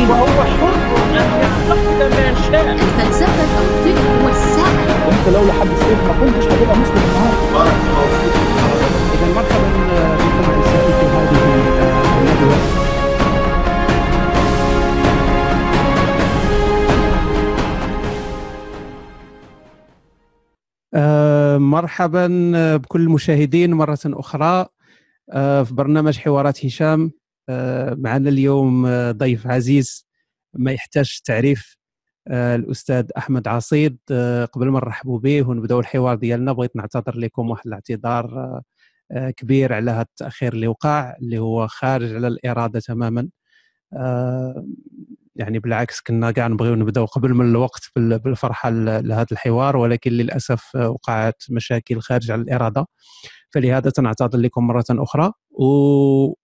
المشاهدين وهو حر ان يعتقد ما شاء. الفلسفة توصيل والسعي وأنت لو لحد السيف ما كنتش هتبقى مسلم النهارده. إذا مرحبا بكم اعزائي في هذه الندوة. آه، مرحبا بكل المشاهدين مرة أخرى آه، في برنامج حوارات هشام. آه، معنا اليوم ضيف عزيز ما يحتاج تعريف. الأستاذ أحمد عصيد قبل ما نرحبوا به ونبداو الحوار ديالنا بغيت نعتذر لكم واحد الاعتذار كبير على هذا التأخير اللي وقع اللي هو خارج على الإرادة تماما. يعني بالعكس كنا كاع نبغيو نبداو قبل من الوقت بالفرحة لهذا الحوار ولكن للأسف وقعت مشاكل خارج عن الإرادة. فلهذا تنعتذر لكم مرة أخرى و آه،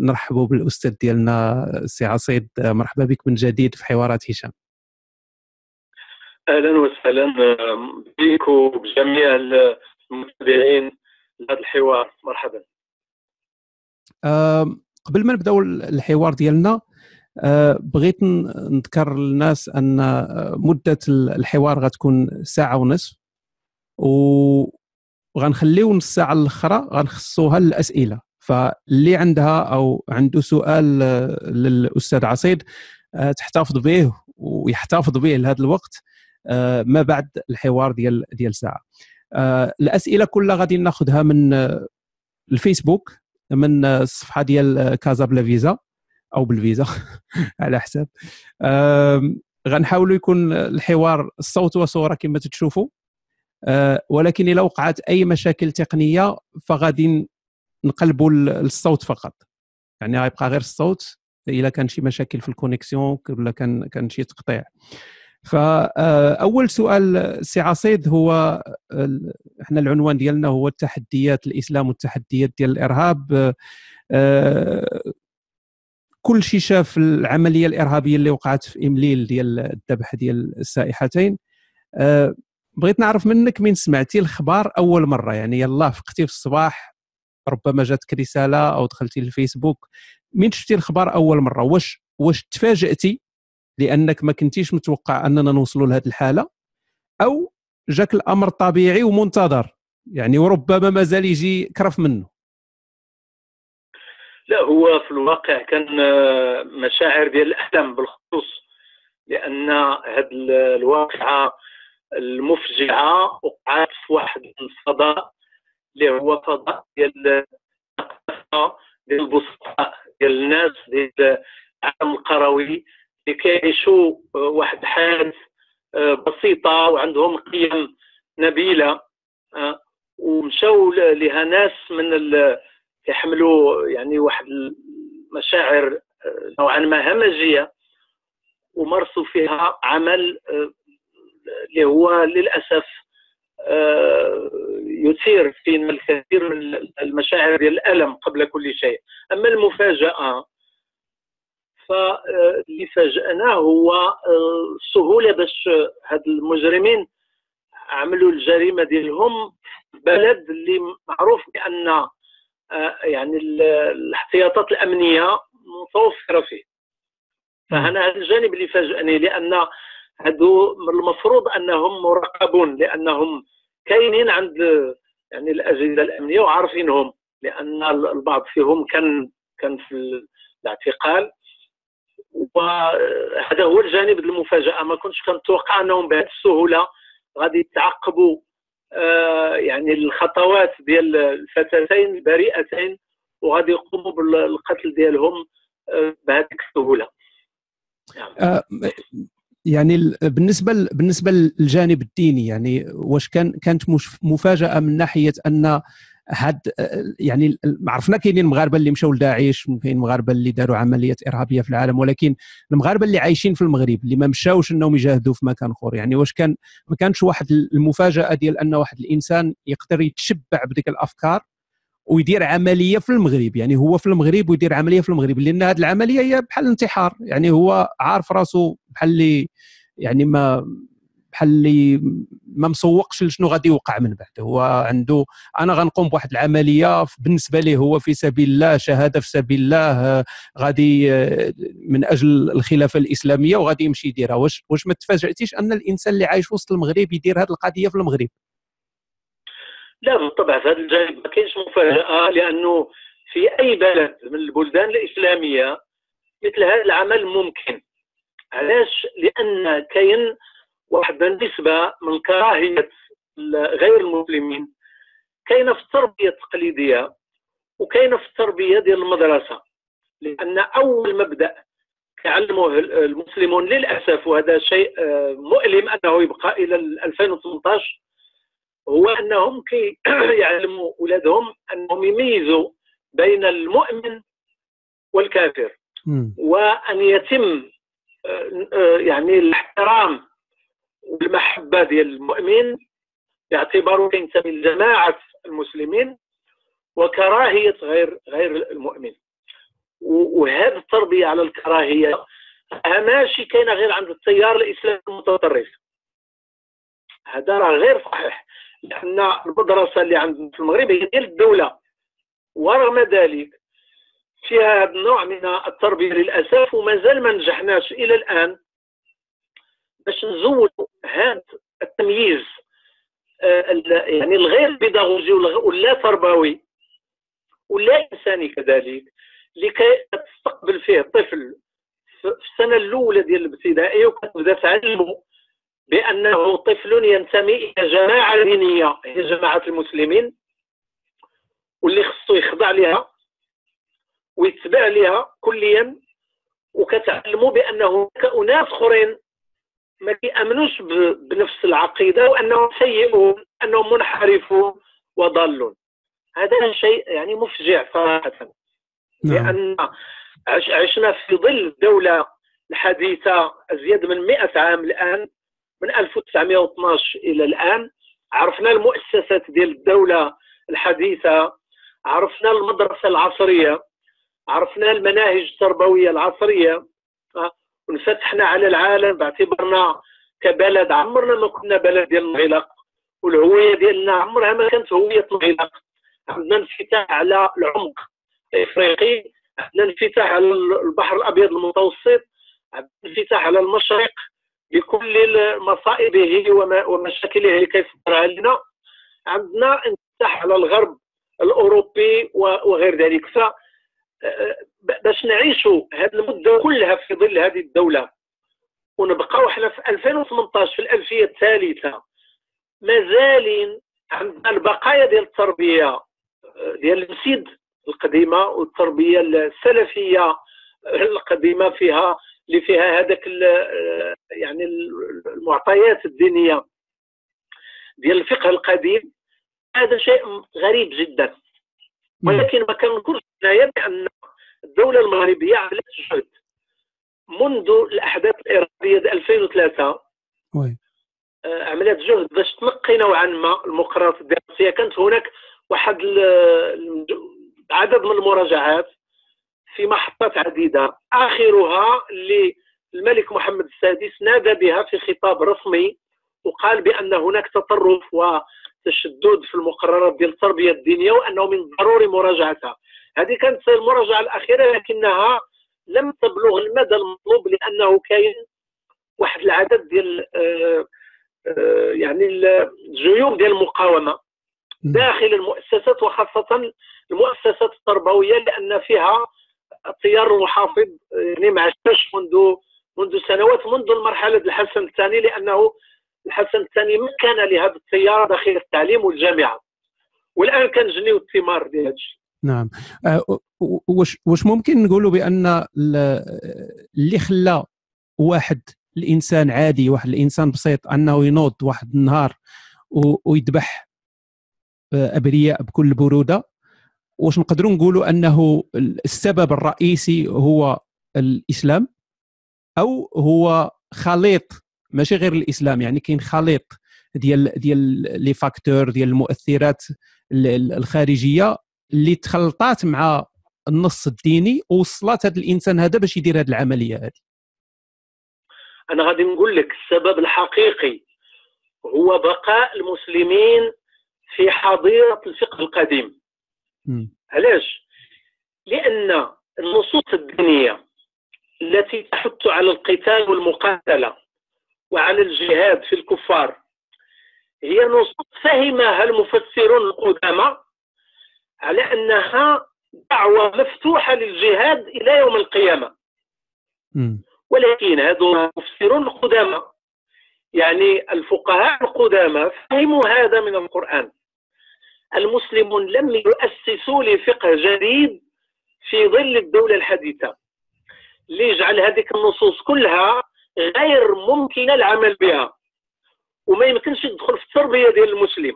نرحبوا بالأستاذ ديالنا سي عصيد. مرحبا بك من جديد في حوارات هشام. أهلا وسهلا بك وبجميع المتابعين لهذا الحوار. مرحبا. قبل ما نبداو الحوار ديالنا آه، بغيت نذكر للناس أن آه، مدة الحوار غتكون ساعة ونصف. وغنخليو نص ساعه الأخرى غنخصوها للأسئلة. فاللي عندها أو عنده سؤال آه، للأستاذ عصيد تحتفظ به ويحتفظ به لهذا الوقت ما بعد الحوار ديال ديال ساعة. الأسئلة كلها غادي ناخذها من الفيسبوك من الصفحة ديال كازا بلا فيزا أو بالفيزا على حساب. غنحاولوا يكون الحوار الصوت وصورة كما تشوفوا ولكن اذا وقعت أي مشاكل تقنية فغادي نقلبوا الصوت فقط. يعني غيبقى غير الصوت إلا كان شي مشاكل في ال connexion ولا كان كان شي تقطيع. فاول أه، سؤال سي عصيد هو إحنا العنوان ديالنا هو التحديات الإسلام والتحديات ديال الإرهاب. أه، كل شيء شاف العملية الإرهابية اللي وقعت في إمليل ديال الذبح ديال السائحتين. أه بغيت نعرف منك من سمعتي الخبر أول مرة يعني يلا فقتي في الصباح ربما جاتك رسالة أو دخلتي للفيسبوك. من شفتي الخبر أول مرة؟ واش واش تفاجأتي لأنك ما كنتيش متوقع أننا نوصلوا لهذه الحالة؟ أو جاك الأمر طبيعي ومنتظر يعني وربما مازال يجي كرف منه؟ لا هو في الواقع كان آه، مشاعر ديال الأحلام بالخصوص لأن هذه الواقعة المفجعة وقعت في واحد الفضاء اللي هو فضاء ديال ديال البسطاء ديال الناس ديال العالم القروي اللي كيعيشوا آه، واحد الحياة آه، بسيطة وعندهم قيم نبيلة ومشاو لها ناس من كيحملوا يعني واحد المشاعر آه، نوعا ما همجية ومارسوا فيها عمل آه، اللي هو للأسف آه، يثير فينا الكثير من المشاعر ديال الألم قبل كل شيء. أما المفاجأة فاللي فاجأناه هو السهوله باش هاد المجرمين عملوا الجريمة ديالهم بلد اللي معروف بأن آه، يعني الاحتياطات الأمنية متوفرة فيه. فأنا هذا الجانب اللي فاجئني لأن هادو المفروض أنهم مراقبون لأنهم كاينين عند يعني الأجهزة الأمنية وعارفينهم لأن البعض فيهم كان كان في الاعتقال وهذا هو الجانب المفاجأة ما كنتش كنتوقع أنهم بهذه السهولة غادي يتعقبوا آه، يعني الخطوات ديال الفتاتين البريئتين وغادي يقوموا بالقتل ديالهم آه، بهذه السهولة نعم. آه، يعني بالنسبة بالنسبة للجانب الديني يعني واش كان كانت مفاجأة من ناحية أن هاد يعني عرفنا كاينين المغاربة اللي مشاو لداعش كاين المغاربه اللي داروا عمليات إرهابية في العالم ولكن المغاربة اللي عايشين في المغرب اللي ما مشاوش إنهم يجاهدوا في مكان آخر. يعني واش كان ما كانش واحد المفاجأة ديال أن واحد الإنسان يقدر يتشبع بديك الأفكار؟ ويدير عملية في المغرب يعني هو في المغرب ويدير عملية في المغرب لأن هذه العملية هي بحال الانتحار يعني هو عارف راسه بحال اللي يعني ما بحال اللي ما مسوقش لشنو غادي يوقع من بعد. هو عنده أنا غنقوم بواحد العملية بالنسبة ليه هو في سبيل الله شهادة في سبيل الله غادي من أجل الخلافة الإسلامية وغادي يمشي يديرها. واش واش ما تفاجأتيش أن الإنسان اللي عايش وسط المغرب يدير هذه القضية في المغرب؟ لا بالطبع في هذا الجانب ما كاينش مفاجأة لأنه في أي بلد من البلدان الإسلامية مثل هذا العمل ممكن. علاش؟ لأن كاين واحد النسبة من كراهية غير المسلمين. كاينة في التربية التقليدية وكاينة في التربية ديال المدرسة. لأن أول مبدأ يعلمه المسلمون للأسف وهذا شيء آه، مؤلم أنه يبقى إلى 2018 هو أنهم كي يعلموا أولادهم أنهم يميزوا بين المؤمن والكافر. وأن يتم آه، آه، يعني الاحترام والمحبة ديال المؤمن باعتباره كينتمي لجماعه المسلمين وكراهية غير غير المؤمن. وهذه التربية على الكراهية ماشي كاينة غير عند التيار الإسلامي المتطرف. هذا راه غير صحيح. لأن المدرسة اللي عندنا في المغرب هي ديال الدولة. ورغم ذلك فيها هذا النوع من التربية للأسف ومازال ما نجحناش إلى الآن باش نزودوا هذا التمييز آه، يعني الغير بيداغوجي ولا تربوي ولا إنساني كذلك لكي تستقبل فيه الطفل في السنة الأولى ديال الابتدائي وكتبدأ تعلمه. بأنه طفل ينتمي إلى جماعة دينية هي جماعة المسلمين واللي خصو يخضع لها ويتبع لها كليا وكتعلموا بان هناك أناس آخرين ما كيأمنوش بنفس العقيدة وأنهم سيئون أنهم منحرفون وضالون. هذا شيء يعني مفجع صراحة. نعم. لأن عشنا في ظل الدولة الحديثة أزيد من 100 عام الآن. من 1912 إلى الآن عرفنا المؤسسات ديال الدولة الحديثة عرفنا المدرسة العصرية عرفنا المناهج التربوية العصرية وانفتحنا على العالم باعتبارنا كبلد عمرنا ما كنا بلد ديال المغلق والهوية ديالنا عمرها ما كانت هوية مغلق عندنا انفتاح على العمق الإفريقي عندنا انفتاح على البحر الأبيض المتوسط عندنا انفتاح على المشرق بكل مصائبه ومشاكله اللي كيصدرها لنا. عندنا انفتاح على الغرب الاوروبي وغير ذلك. ف باش نعيشوا هذه المده كلها في ظل هذه الدولة ونبقاو إحنا في 2018 في الألفية الثالثة مازالين عندنا البقايا ديال التربية ديال المسيد القديمة والتربية السلفية القديمة فيها اللي فيها هذاك يعني المعطيات الدينية ديال الفقه القديم هذا شيء غريب جدا. ولكن ما كنقولش هنايا بأن الدولة المغربية عملت جهد. منذ الأحداث الارهابيه ديال 2003 وي. آه، عملت جهد باش تنقي نوعا ما المقررات الدراسيه كانت هناك واحد عدد من المراجعات في محطات عديدة. آخرها اللي الملك محمد السادس نادى بها في خطاب رسمي وقال بأن هناك تطرف وتشدد في المقررات ديال التربيه الدينيه وأنه من الضروري مراجعتها. هذه كانت المراجعة الأخيرة لكنها لم تبلغ المدى المطلوب لأنه كاين واحد العدد ديال آه، آه، يعني الجيوب ديال المقاومة داخل المؤسسات وخاصة المؤسسات التربوية لأن فيها التيار المحافظ يعني ما عشناش منذ منذ سنوات منذ المرحلة الحسن الثاني لأنه الحسن الثاني مكن لهذا التيار داخل التعليم والجامعة. والآن كنجنيو الثمار ديال هذا الشيء. نعم. أه واش واش ممكن نقولوا بأن اللي خلى واحد الإنسان عادي واحد الإنسان بسيط أنه ينوض واحد النهار ويذبح آه، أبرياء بكل برودة؟ واش نقدروا نقولوا أنه السبب الرئيسي هو الإسلام أو هو خليط ماشي غير الإسلام يعني كاين خليط ديال ديال لي فاكتور ديال المؤثرات الخارجية اللي تخلطات مع النص الديني ووصلت هذا الإنسان هذا باش يدير هذه العملية هذه أنا غادي نقول لك السبب الحقيقي هو بقاء المسلمين في حظيرة الفقه القديم. علاش؟ لأن النصوص الدينية التي تحث على القتال والمقاتلة وعلى الجهاد في الكفار هي نصوص فهمها المفسرون القدامى على أنها دعوة مفتوحة للجهاد إلى يوم القيامة مم. ولكن هذو المفسرون القدامى يعني الفقهاء القدامى فهموا هذا من القرآن المسلمون لم يؤسسوا لفقه جديد في ظل الدولة الحديثة. اللي يجعل هذيك النصوص كلها غير ممكن العمل بها؟ وما يمكنش يدخل في التربية ديال المسلم.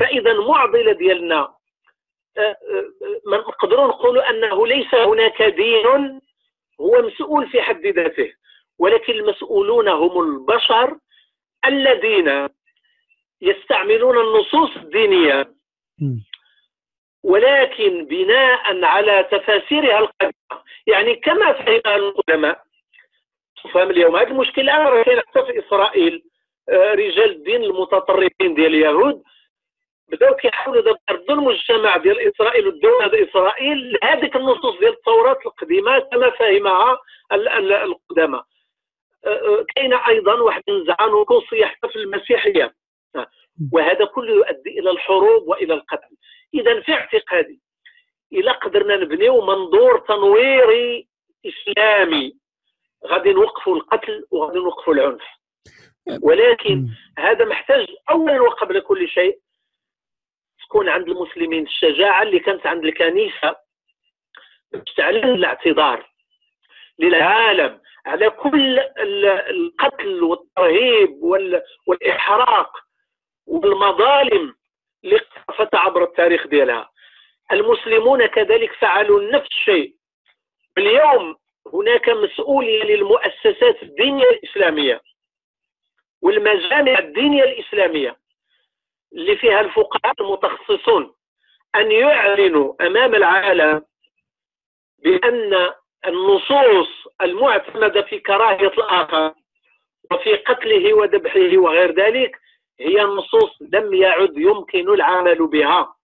فإذا المعضلة ديالنا آه، آه، آه، نقدروا نقولوا أنه ليس هناك دين هو مسؤول في حد ذاته ولكن المسؤولون هم البشر الذين يستعملون النصوص الدينية. ولكن بناء على تفاسيرها القديمة. يعني كما فهمها القدماء تفهم اليوم هذا المشكل الآن راه كاين حتى في إسرائيل آه، رجال الدين المتطرفين ديال اليهود بداو كيحاولوا دابا يردوا المجتمع ديال إسرائيل والدولة ديال إسرائيل لهذيك النصوص ديال التوراة القديمة كما فهمها ال- ال- القدامى. آه، آه، كاينة أيضا واحد النزعه نصوصيه حتى في المسيحية. وهذا كله يؤدي إلى الحروب وإلى القتل. إذا في اعتقادي إلى قدرنا نبنيو منظور تنويري إسلامي غادي نوقفوا القتل وغادي نوقفوا العنف. ولكن. هذا محتاج اولا وقبل كل شيء تكون عند المسلمين الشجاعة اللي كانت عند الكنيسة باش تعلن الاعتذار للعالم على كل ال- القتل والترهيب وال- والإحراق. والمظالم اللي قفت عبر التاريخ ديالها. المسلمون كذلك فعلوا نفس الشيء. اليوم هناك مسؤولية للمؤسسات الدينية الإسلامية والمجامع الدينية الإسلامية اللي فيها الفقهاء المتخصصون أن يعلنوا أمام العالم بأن النصوص المعتمدة في كراهية الآخر وفي قتله وذبحه وغير ذلك هي نصوص لم يعد يمكن العمل بها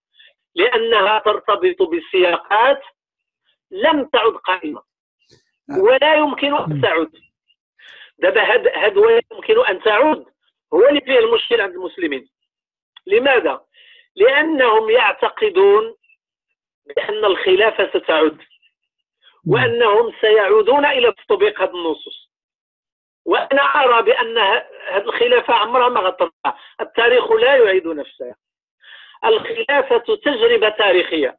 لأنها ترتبط بسياقات لم تعد قائمة ولا يمكن أن تعد. دابا هاد هاد ولا يمكن أن تعود هو اللي فيه المشكل عند المسلمين. لماذا؟ لأنهم يعتقدون بأن الخلافه ستعود وأنهم سيعودون إلى تطبيق هذه النصوص. وأنا أرى بأن هذه الخلافة عمرها ما غترجع التاريخ لا يعيد نفسه. الخلافة تجربة تاريخية.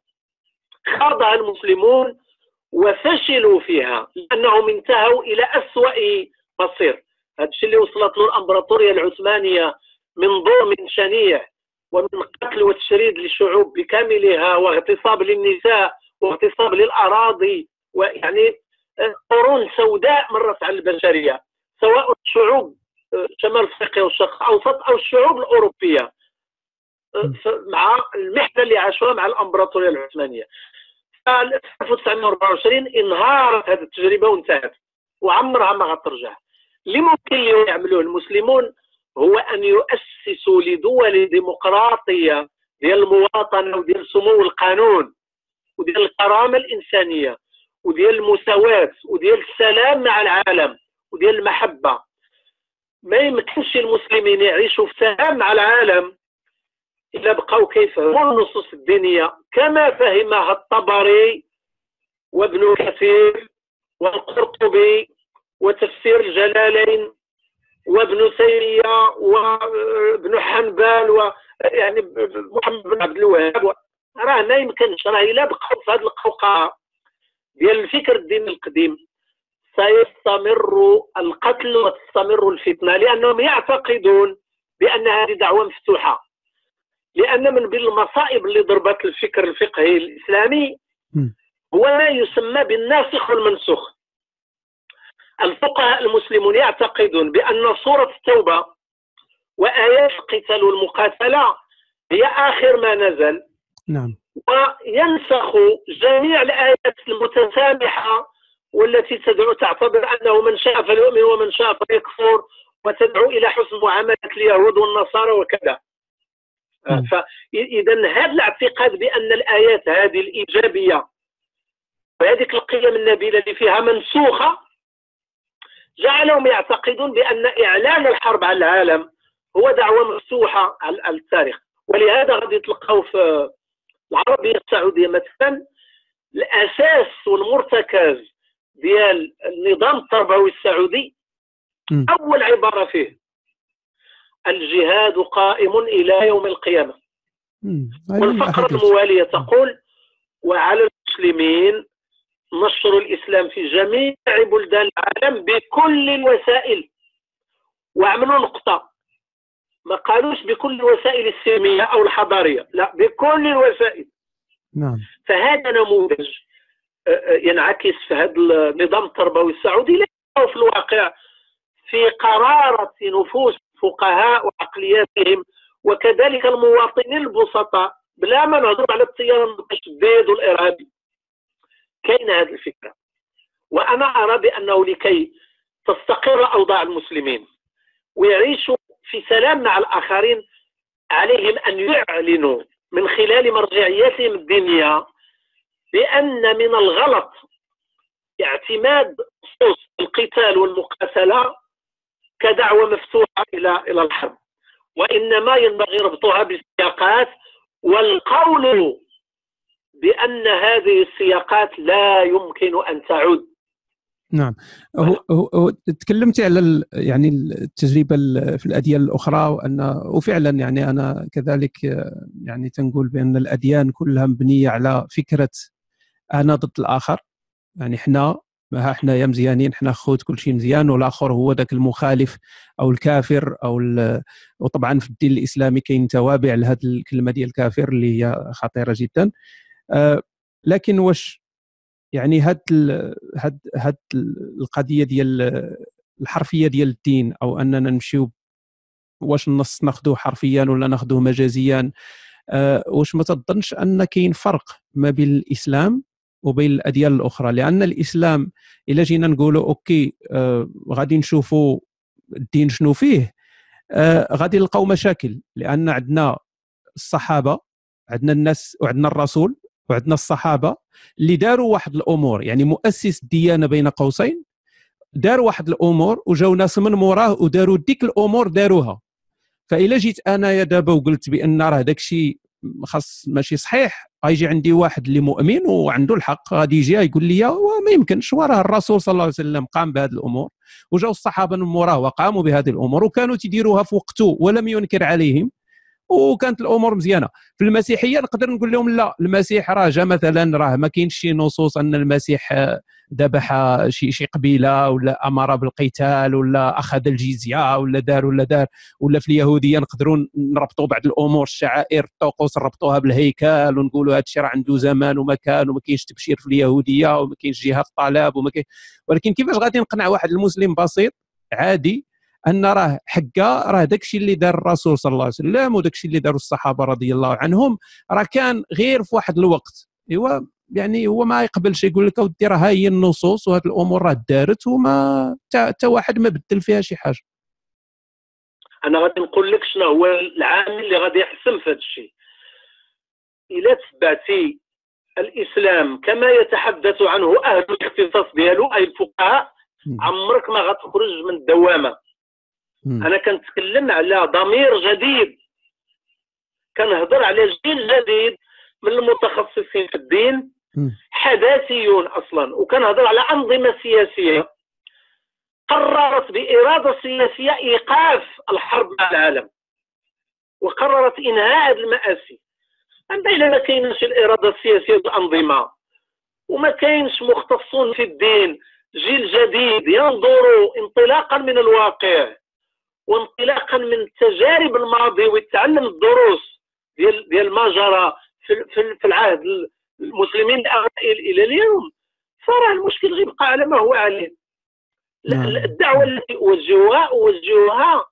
خاضها المسلمون وفشلوا فيها لأنهم انتهوا إلى أسوأ مصير. هذا الشيء اللي وصلت له الأمبراطورية العثمانية من ظلم شنيع ومن قتل وتشريد للشعوب بكاملها واغتصاب للنساء واغتصاب للأراضي ويعني قرون سوداء مرت على البشرية. سواء الشعوب شمال افريقيا والشرق الأوسط أو الشعوب الأوروبية. مع المحنة اللي عاشوها مع الأمبراطورية العثمانية. ف 1924 انهارت هذه التجربة وانتهت وعمرها ما غترجع. اللي ممكن اليوم يعملوه المسلمون هو أن يؤسسوا لدول ديمقراطية ديال المواطنة وديال سمو القانون وديال الكرامة الإنسانية وديال المساواة وديال السلام مع العالم. وديال المحبه ما يمكنش المسلمين يعيشوا في سلام مع العالم إلا بقاو كيفهموا النصوص الدينيه كما فهمها الطبري وابن كثير والقرطبي وتفسير الجلالين وابن تيمية وابن حنبل و يعني محمد بن عبد الوهاب راه ما يمكنش راه إلا بقاو في هذه القوقعة ديال الفكر الديني القديم. سيستمر القتل وتستمر الفتنة لأنهم يعتقدون بأن هذه دعوة مفتوحة. لأن من بين المصائب اللي ضربت الفكر الفقهي الإسلامي. هو ما يسمى بالناسخ والمنسوخ. الفقهاء المسلمون يعتقدون بأن سوره التوبة وآيات القتال والمقاتلة هي آخر ما نزل. نعم. وينسخ جميع الآيات المتسامحة والتي تدعو تعتبر أنه من شاء فليؤمن ومن شاء فليكفر وتدعو إلى حسن معامله اليهود والنصارى وكذا مم. فاذا هذا الاعتقاد بأن الآيات هذه الإيجابية وهذيك القيم النبيلة اللي فيها منسوخة جعلهم يعتقدون بأن إعلان الحرب على العالم هو دعوة مفتوحة على على التاريخ ولهذا غادي تلقاو في العربية السعودية مثلا الأساس والمرتكز ديال النظام التربوي السعودي مم. أول عبارة فيه. الجهاد قائم إلى يوم القيامة. مم. هذه والفقرة. الموالية تقول وعلى المسلمين نشر الإسلام في جميع بلدان العالم بكل الوسائل. وعملوا نقطة. ما قالوش بكل الوسائل السلمية أو الحضارية. لا بكل الوسائل. نعم. فهذا نموذج ينعكس في هذا النظام التربوي السعودي. هو في الواقع في قرارة نفوس الفقهاء وعقلياتهم وكذلك المواطنين البسطاء. بلا ما نهضر على التيار المتشدد والإرهابي. كاين هذه الفكرة. وأنا أرى بأنه لكي تستقر أوضاع المسلمين ويعيشوا في سلام مع الآخرين عليهم أن يعلنوا من خلال مرجعياتهم الدينية بأن من الغلط اعتماد نصوص القتال والمقاتلة كدعوة مفتوحة إلى إلى الحرب وإنما ينبغي ربطها بالسياقات والقول بأن هذه السياقات لا يمكن أن تعود. نعم. هو, هو, تكلمت على يعني التجربة ال- في الأديان الأخرى وان وفعلا يعني أنا كذلك يعني تنقول بأن الأديان كلها مبنية على فكرة أنا ضد الآخر. يعني إحنا ها إحنا يا مزيانين إحنا خوت كل شيء مزيان والآخر هو ذاك المخالف أو الكافر أو وطبعا في الدين الإسلامي كاين توابع لهذه الكلمة ديال الكافر اللي هي خطيرة جدا. آه، لكن واش يعني هاد ال- هاد هاد القضية ديال الحرفية ديال الدين أو أننا نمشيو واش النص ناخذوه حرفيا ولا ناخذوه مجازيا؟ آه، واش ما تظنش أن كاين فرق ما بين الإسلام وبين الأديان الأخرى. لأن الإسلام إلا جينا نقولوا أوكي آه، غادي نشوفوا الدين شنو فيه آه، غادي نلقاو مشاكل. لأن عندنا الصحابة عندنا الناس وعندنا الرسول وعندنا الصحابة اللي داروا واحد الأمور. يعني مؤسس الديانة بين قوسين داروا واحد الأمور وجاو ناس من موراه وداروا ديك الأمور داروها. فإلا جيت أنايا دابا وقلت بأن راه داك الشيء خاص ماشي صحيح. غيجي عندي واحد اللي مؤمن وعنده الحق غادي يجي يقول لي وما يمكنش. وراه الرسول صلى الله عليه وسلم قام بهذه الأمور وجاو الصحابة من موراه وقاموا بهذه الأمور وكانوا تيديروها في وقته ولم ينكر عليهم وكانت الأمور مزيانة. في المسيحية نقدر نقول لهم لا المسيح راه مثلا راه ما كاينش شي نصوص أن المسيح ذبح شي شي قبيلة ولا أمر بالقتال ولا أخذ الجزية ولا دار ولا دار ولا في اليهودية نقدروا نربطوا بعض الأمور الشعائر الطقوس نربطوها بالهيكل ونقولوا هذا الشيء راه عنده زمان ومكان وما كاينش تبشير في اليهودية وما كاينش جهاد طلب وما كاين. ولكن كيفاش غادي نقنع واحد المسلم بسيط عادي أن راه حقا راه داكشي اللي دار الرسول صلى الله عليه وسلم وداكشي اللي داروا الصحابة رضي الله عنهم راه كان غير في واحد الوقت. أيوا يعني هو ما يقبلش يقول لك أودي راه هاي النصوص وهذه الأمور راه دارت وما حتى واحد ما بدل فيها شي حاجة أنا غادي نقول لك شنو هو العامل اللي غادي يحسم في هذا الشيء إلا تبعتي الإسلام كما يتحدث عنه أهل الاختصاص ديالو أي الفقهاء. عمرك ما غتخرج من الدوامة مم. أنا كنتكلم على ضمير جديد كنهضر على جيل جديد من المتخصصين في الدين. حداثيون أصلا. وكنهضر على أنظمة سياسية. قررت بإرادة سياسية إيقاف الحرب مع العالم. وقررت إنهاء هذه المآسي. اما الا ما كاينش الإرادة السياسية والأنظمة؟ وما كاينش مختصون في الدين. جيل جديد. ينظر انطلاقا من الواقع. وانطلاقا من تجارب الماضي. ويتعلم الدروس ديال ديال ما جرى في العهد المسلمين إلى اليوم. فراه المشكل غيبقى على ما هو عليه. نعم. الدعوة التي اوجهها أوجهها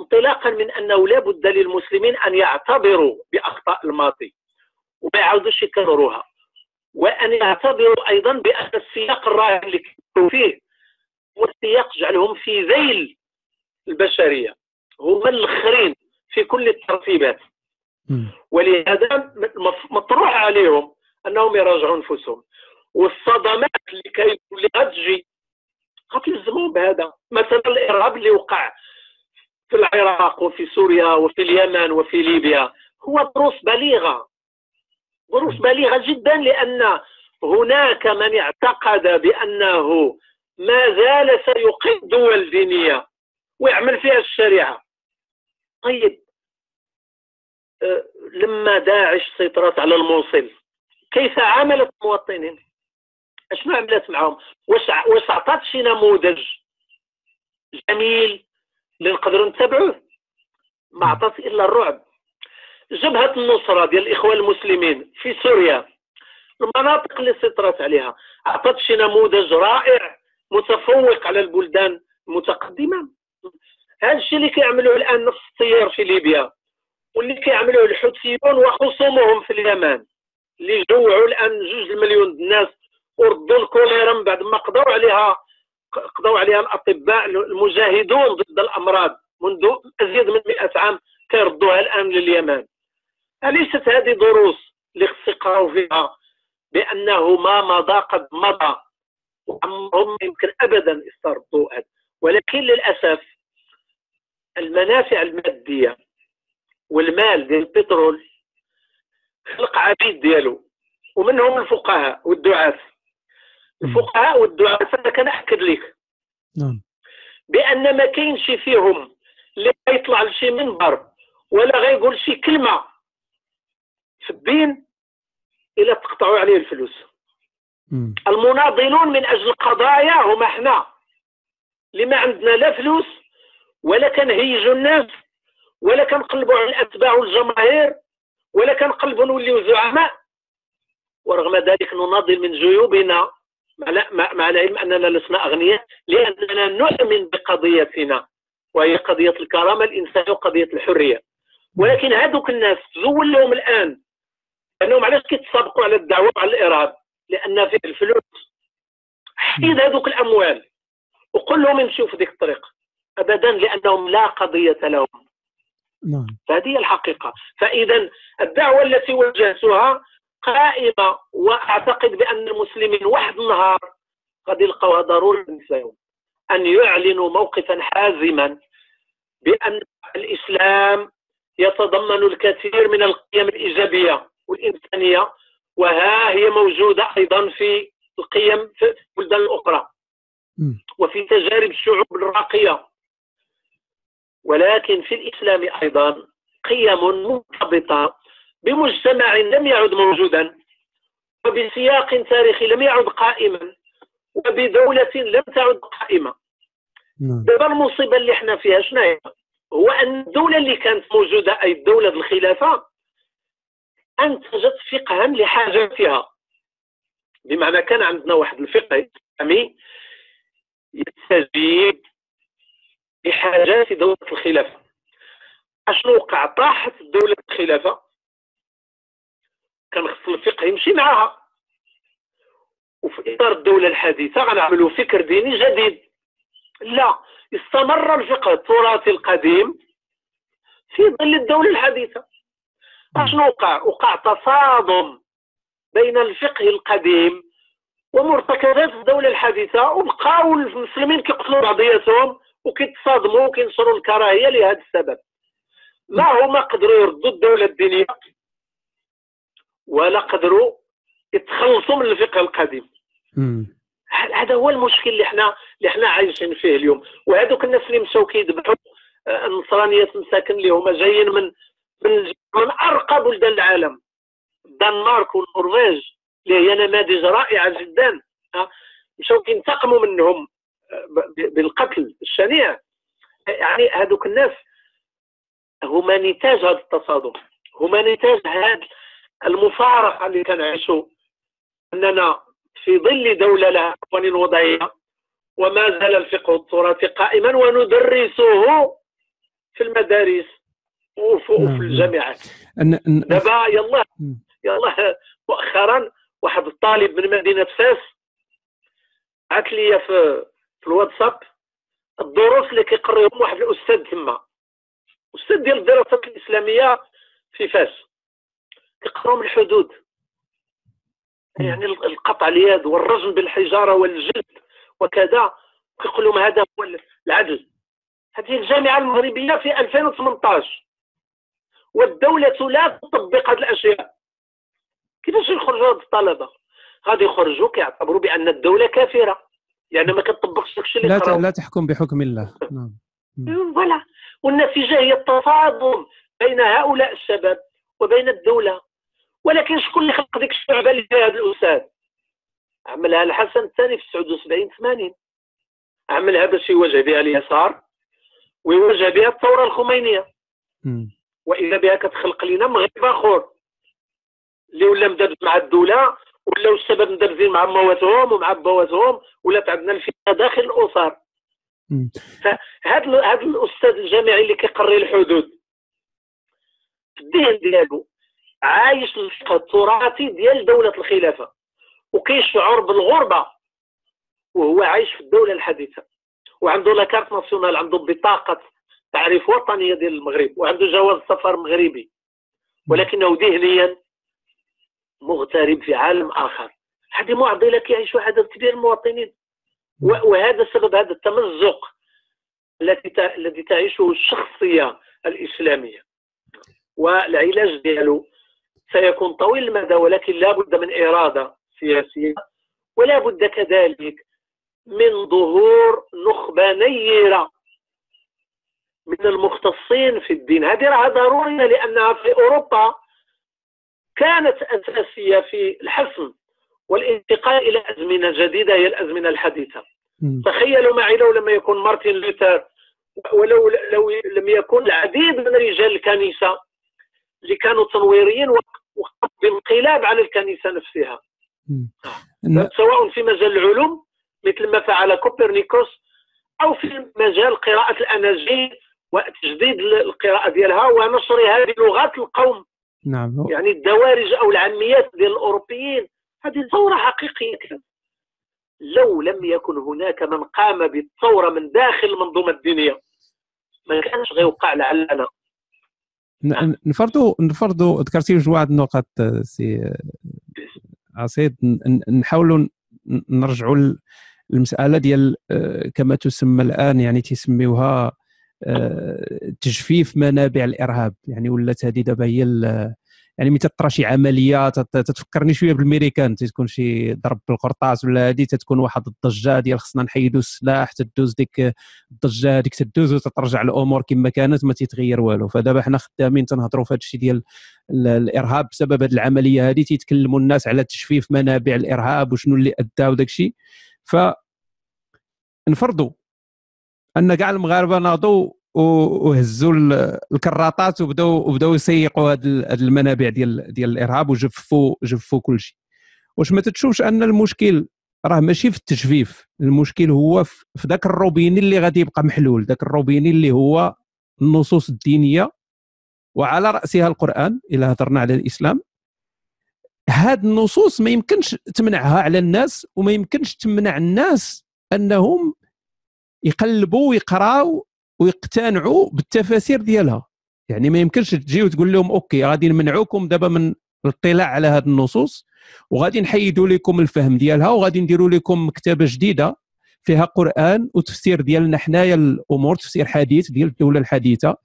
انطلاقا من أنه لا بد للمسلمين أن يعتبروا بأخطاء الماضي وما يعاودوش يكرروها. وأن يعتبروا أيضا بأن السياق الراهن اللي كانوا فيه هو السياق جعلهم في ذيل البشرية. هما الاخرين في كل الترتيبات. ولهذا مطروح عليهم أنهم يراجعوا أنفسهم. والصدمات اللي كي اللي غتجي غتلزمهم بهذا. مثلا الإرهاب اللي وقع في العراق وفي سوريا وفي اليمن وفي ليبيا هو دروس بليغة. دروس بليغة جدا لأن هناك من اعتقد بأنه ما زال سيقيم دول دينية ويعمل فيها الشريعة. طيب أه، لما داعش سيطرت على الموصل كيف عاملت المواطنين؟ اشنو عملت معهم واش واش عطات شي نموذج جميل اللي نقدروا نتبعوه؟ ما عطات إلا الرعب. جبهة النصرة ديال الاخوان المسلمين في سوريا المناطق اللي سيطرت عليها عطات شي نموذج رائع متفوق على البلدان المتقدمة. هذا الشيء اللي كيعملوه الآن نفس التيار في ليبيا واللي كيعملوه الحوثيون وخصومهم في اليمن. اللي جوعوا الآن جوج المليون د الناس وردوا الكوليرا من بعد ما قضوا عليها قضوا عليها الأطباء المجاهدون ضد الأمراض منذ أزيد من 100 عام كيردوها الآن لليمن. أليست هذه دروس اللي خص فيها بانه ما مضى قد مضى وعمرهم يمكن ابدا يستردوا ولكن للأسف المنافع المادية والمال ديال البترول خلق عبيد ديالو ومنهم الفقهاء والدعاة. الفقهاء والدعاة أنا كنأكد لك. نعم. بأن ما كاينش فيهم اللي غيطلع لشي منبر ولا غيقول شي كلمة في الدين إلا تقطعوا عليه الفلوس. مم. المناضلون من أجل قضايا هما إحنا. اللي ما عندنا لا فلوس ولا كنهيجوا الناس ولا كنقلبوا على الأتباع والجماهير ولا كنقلبوا نوليو زعماء. ورغم ذلك نناضل من جيوبنا مع العلم أننا لسنا أغنياء لأننا نؤمن بقضيتنا وهي قضية الكرامة الانسانيه وقضية الحرية. ولكن هذوك الناس زول لهم الآن أنهم علاش كيتسابقوا على الدعوة على الإرهاب؟ لأن فيه الفلوس. حيد هذوك الأموال. وقل لهم يمشوا في ذيك الطريق. ابدا لأنهم لا قضية لهم. نعم. فهذه هي الحقيقة. فإذا الدعوة التي وجهتها قائمة وأعتقد بأن المسلمين واحد النهار قد يلقوها ضروري لهم أن يعلنوا موقفا حازما بأن الإسلام يتضمن الكثير من القيم الإيجابية والإنسانية وها هي موجودة أيضا في القيم في البلدان الأخرى. وفي تجارب الشعوب الراقية ولكن في الإسلام أيضا قيم مرتبطة بمجتمع لم يعد موجودا وبسياق تاريخي لم يعد قائما وبدولة لم تعد قائمة. نعم. دابا المصيبة اللي إحنا فيها شنو هي؟ هو أن الدولة اللي كانت موجودة أي الدولة الخلافة أنتجت فقها لحاجاتها بمعنى كان عندنا واحد الفقه إسلامي يستجيب لحاجات دولة الخلافة. أشنو وقع؟ طاحت دولة الخلافة. كان خص الفقه يمشي معها وفي إطار الدولة الحديثة غنعملوا فكر ديني جديد. لا استمر الفقه التراثي القديم في ظل الدولة الحديثة أشنو وقع؟ وقع تصادم بين الفقه القديم ومرتكزات الدولة الحديثة وبقاو المسلمين كيقتلوا بعضياتهم. وكيتصادموا وكينشروا الكراهية لهذا السبب. ما هما قدروا يردوا الدولة الدينية؟ ولا قدروا يتخلصوا من الفقه القديم. هذا هو المشكل اللي إحنا اللي إحنا عايشين فيه اليوم؟ وهذوك الناس اللي مشاو كيذبحوا آه، النصرانيات مساكن اللي هما جايين من من من أرقى بلدان العالم. الدنمارك والنرويج اللي هي نماذج رائعة جدا ها، مشاو كينتقموا منهم. آه، بالقتل الشنيع يعني هذوك الناس هما نتاج هذا التصادم هما نتاج هذا المفارقة اللي كنعيشوا أننا في ظل دولة لها قوانين وضعية وما زال الفقه التراثي قائما وندرسه في المدارس وفي, نعم، نعم. الجامعات دابا يلا. يلا مؤخرا واحد الطالب من مدينة فاس بعث لي في في الواتساب الدروس اللي كيقريهم واحد الأستاذ تما. أستاذ ديال الدراسات الإسلامية في فاس. كيقراهم الحدود. يعني القطع اليد والرجم بالحجارة والجلد وكذا كيقول لهم هذا هو العدل. هذه الجامعة المغربية في 2018 والدولة لا تطبق هذه الأشياء. كيفاش يخرجوا هاد الطلبة؟ غادي يخرجوا كيعتبروا بأن الدولة كافرة. لأن ما كتطبقش داكشي اللي لا لا تحكم بحكم الله. نعم. فوالا. والنتيجة هي التصادم بين هؤلاء الشباب وبين الدولة. ولكن شكون اللي خلق ديك الشعبة اللي فيها هذا الأستاذ؟ عملها الحسن الثاني في 79 80 عملها باش يواجه بها اليسار ويواجه بها الثورة الخمينية. وإذا بها كتخلق لنا مغرب آخر. اللي ولا مدبز مع الدولة ولاو الشباب مدبزين مع مواتهم ومع بواتهم ولات عندنا الفتنة داخل الأسر. هذا الأستاذ الجامعي اللي كيقري الحدود في الذهن ديالو عايش الفقه التراثي ديال دولة الخلافة وكيشعر بالغربة وهو عايش في الدولة الحديثة وعنده لاكارت ناسيونال عنده بطاقة تعريف وطنية ديال المغرب وعنده جواز سفر مغربي ولكنه ذهنيا مغترب في عالم آخر. هذه معضله كيعيشها عدد كبير من المواطنين. وهذا سبب هذا التمزق الذي الذي تعيشه الشخصية الإسلامية. والعلاج ديالو سيكون طويل المدى ولكن لا بد من إرادة سياسية ولا بد كذلك من ظهور نخبة نيرة من المختصين في الدين. هذه راه ضروريه لأنها في أوروبا كانت أساسية في الحسم والانتقال إلى أزمنة جديدة هي الأزمنة الحديثة. تخيلوا معي لو لم يكن مارتن لوثر ولو لو لم يكن العديد من رجال الكنيسة اللي كانوا تنويريين وقامت بانقلاب على الكنيسة نفسها. سواء في مجال العلوم مثل ما فعل كوبرنيكوس أو في مجال قراءة الأناجيل وتجديد القراءة ديالها ونشرها بلغات القوم. نعم. يعني الدوارج أو العاميات ديال الأوروبيين هذه ثوره حقيقية. لو لم يكن هناك من قام بالثورة من داخل المنظومة الدينية ما كانش غيوقع لعلنا. نفرضوا نفرضوا ذكرتي مجموعه النقط سي عصيد. نحاولوا نرجعوا المساله ديال آه، كما تسمى الآن يعني تسميوها آه، تجفيف منابع الإرهاب. يعني ولات هذه دابا هي يعني ملي تطرى شي عملية تتفكرني شوية بالميريكان تكون شي ضرب بالقرطاس ولا هذه تتكون واحد الضجة ديال خصنا نحيدوا السلاح تدوز ديك الضجة هذيك تدوز وتترجع الأمور كما كانت ما تيتغير والو. فدابا حنا خدامين تنهضروا في هذا الشيء ديال الإرهاب. بسبب هذه العملية هذه تيتكلموا الناس على تجفيف منابع الإرهاب وشنو اللي أدى وداك الشيء ف نفرضوا أن كاع المغاربة ناضوا وهزوا الكراطات وبداو وبداو يسيقوا هذه المنابع ديال ديال الإرهاب وجفوا جفوا كل شيء. واش ما تتشوفش أن المشكل راه ماشي في التجفيف المشكل هو في ذاك الروبيني اللي غادي يبقى محلول ذاك الروبيني اللي هو النصوص الدينية وعلى رأسها القرآن إلا هضرنا على الإسلام. هاد النصوص ما يمكنش تمنعها على الناس وما يمكنش تمنع الناس أنهم يقلبوا ويقراوا ويقتنعوا بالتفاسير ديالها. يعني ما يمكنش تجي وتقول لهم أوكي غادي نمنعوكم دابا من الاطلاع على هذه النصوص وغادي نحيدوا لكم الفهم ديالها وغادي نديروا لكم مكتبة جديدة فيها قرآن وتفسير ديالنا حنايا الأمور تفسير حديث ديال الدولة الحديثة.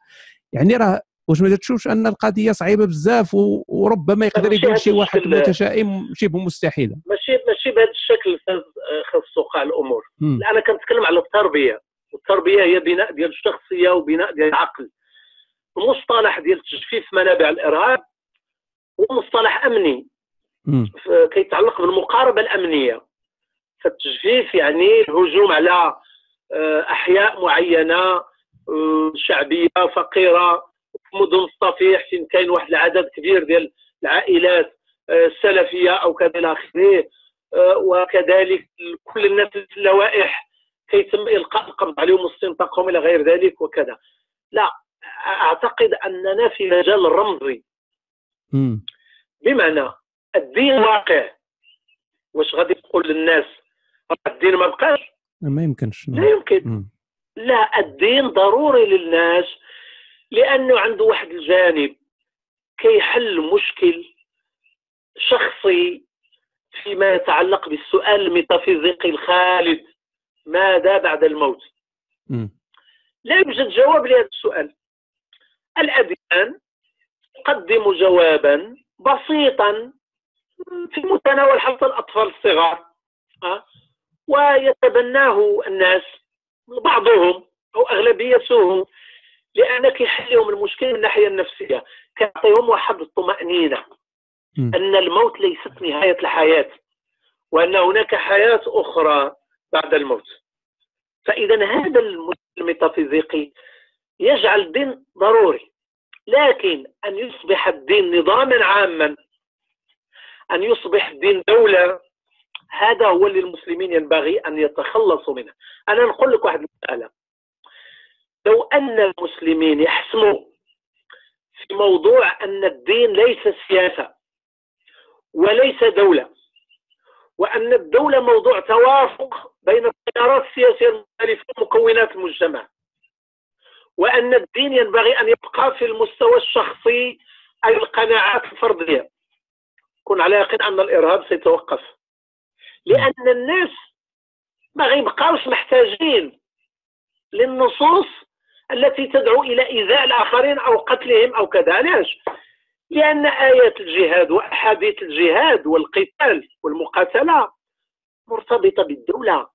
يعني راه واش ما تشوفش أن القضية صعيبة بزاف وربما يقدر يقول شي واحد متشائم شبه مستحيلة. ماشي ماشي بهذا الشكل خاص توقع الأمور. أنا كنتكلم على التربية. والتربيه هي بناء ديال الشخصية وبناء ديال العقل. المصطلح ديال تجفيف منابع الإرهاب هو مصطلح أمني. كيتعلق بالمقاربة الأمنية. فالتجفيف يعني الهجوم على آه، أحياء معينة آه، شعبية فقيرة. في مدن الصفيح فين كاين واحد العدد كبير ديال العائلات السلفية آه، أو كذا إلى آخره. وكذلك كل الناس اللوائح كيتم إلقاء القبض عليهم واستنطاقهم إلى غير ذلك وكذا. لا أعتقد أننا في مجال الرمزي بمعنى الدين واقع. واش غادي تقول للناس الدين ما بقاش؟ ما يمكنش. لا يمكن. لا الدين ضروري للناس. لأنه عنده واحد الجانب كيحل مشكل شخصي فيما يتعلق بالسؤال الميتافيزيقي الخالد ماذا بعد الموت م. لا يوجد جواب لهذا السؤال الأديان تقدم جوابا بسيطا في متناول حتى الأطفال الصغار أه؟ ويتبناه الناس بعضهم أو أغلبيتهم لأنك يحل لهم المشكل من الناحية النفسية. كيعطيهم واحد الطمأنينة م. أن الموت ليست نهاية الحياة وأن هناك حياة أخرى بعد الموت. فإذا هذا الميتافيزيقي يجعل الدين ضروري. لكن أن يصبح الدين نظاما عاما أن يصبح الدين دولة هذا هو اللي المسلمين ينبغي أن يتخلصوا منه. أنا نقول لك واحد المسألة. لو أن المسلمين يحسموا في موضوع أن الدين ليس سياسة وليس دولة وأن الدولة موضوع توافق بين التيارات السياسية المختلفة ومكونات المجتمع وأن الدين ينبغي أن يبقى في المستوى الشخصي أي القناعات الفردية. كن على يقين أن الإرهاب سيتوقف. لأن الناس ما غيبقاوش محتاجين للنصوص التي تدعو إلى إيذاء الآخرين أو قتلهم أو كذا. علاش؟ لأن آيات الجهاد وأحاديث الجهاد والقتال والمقاتلة مرتبطة بالدولة.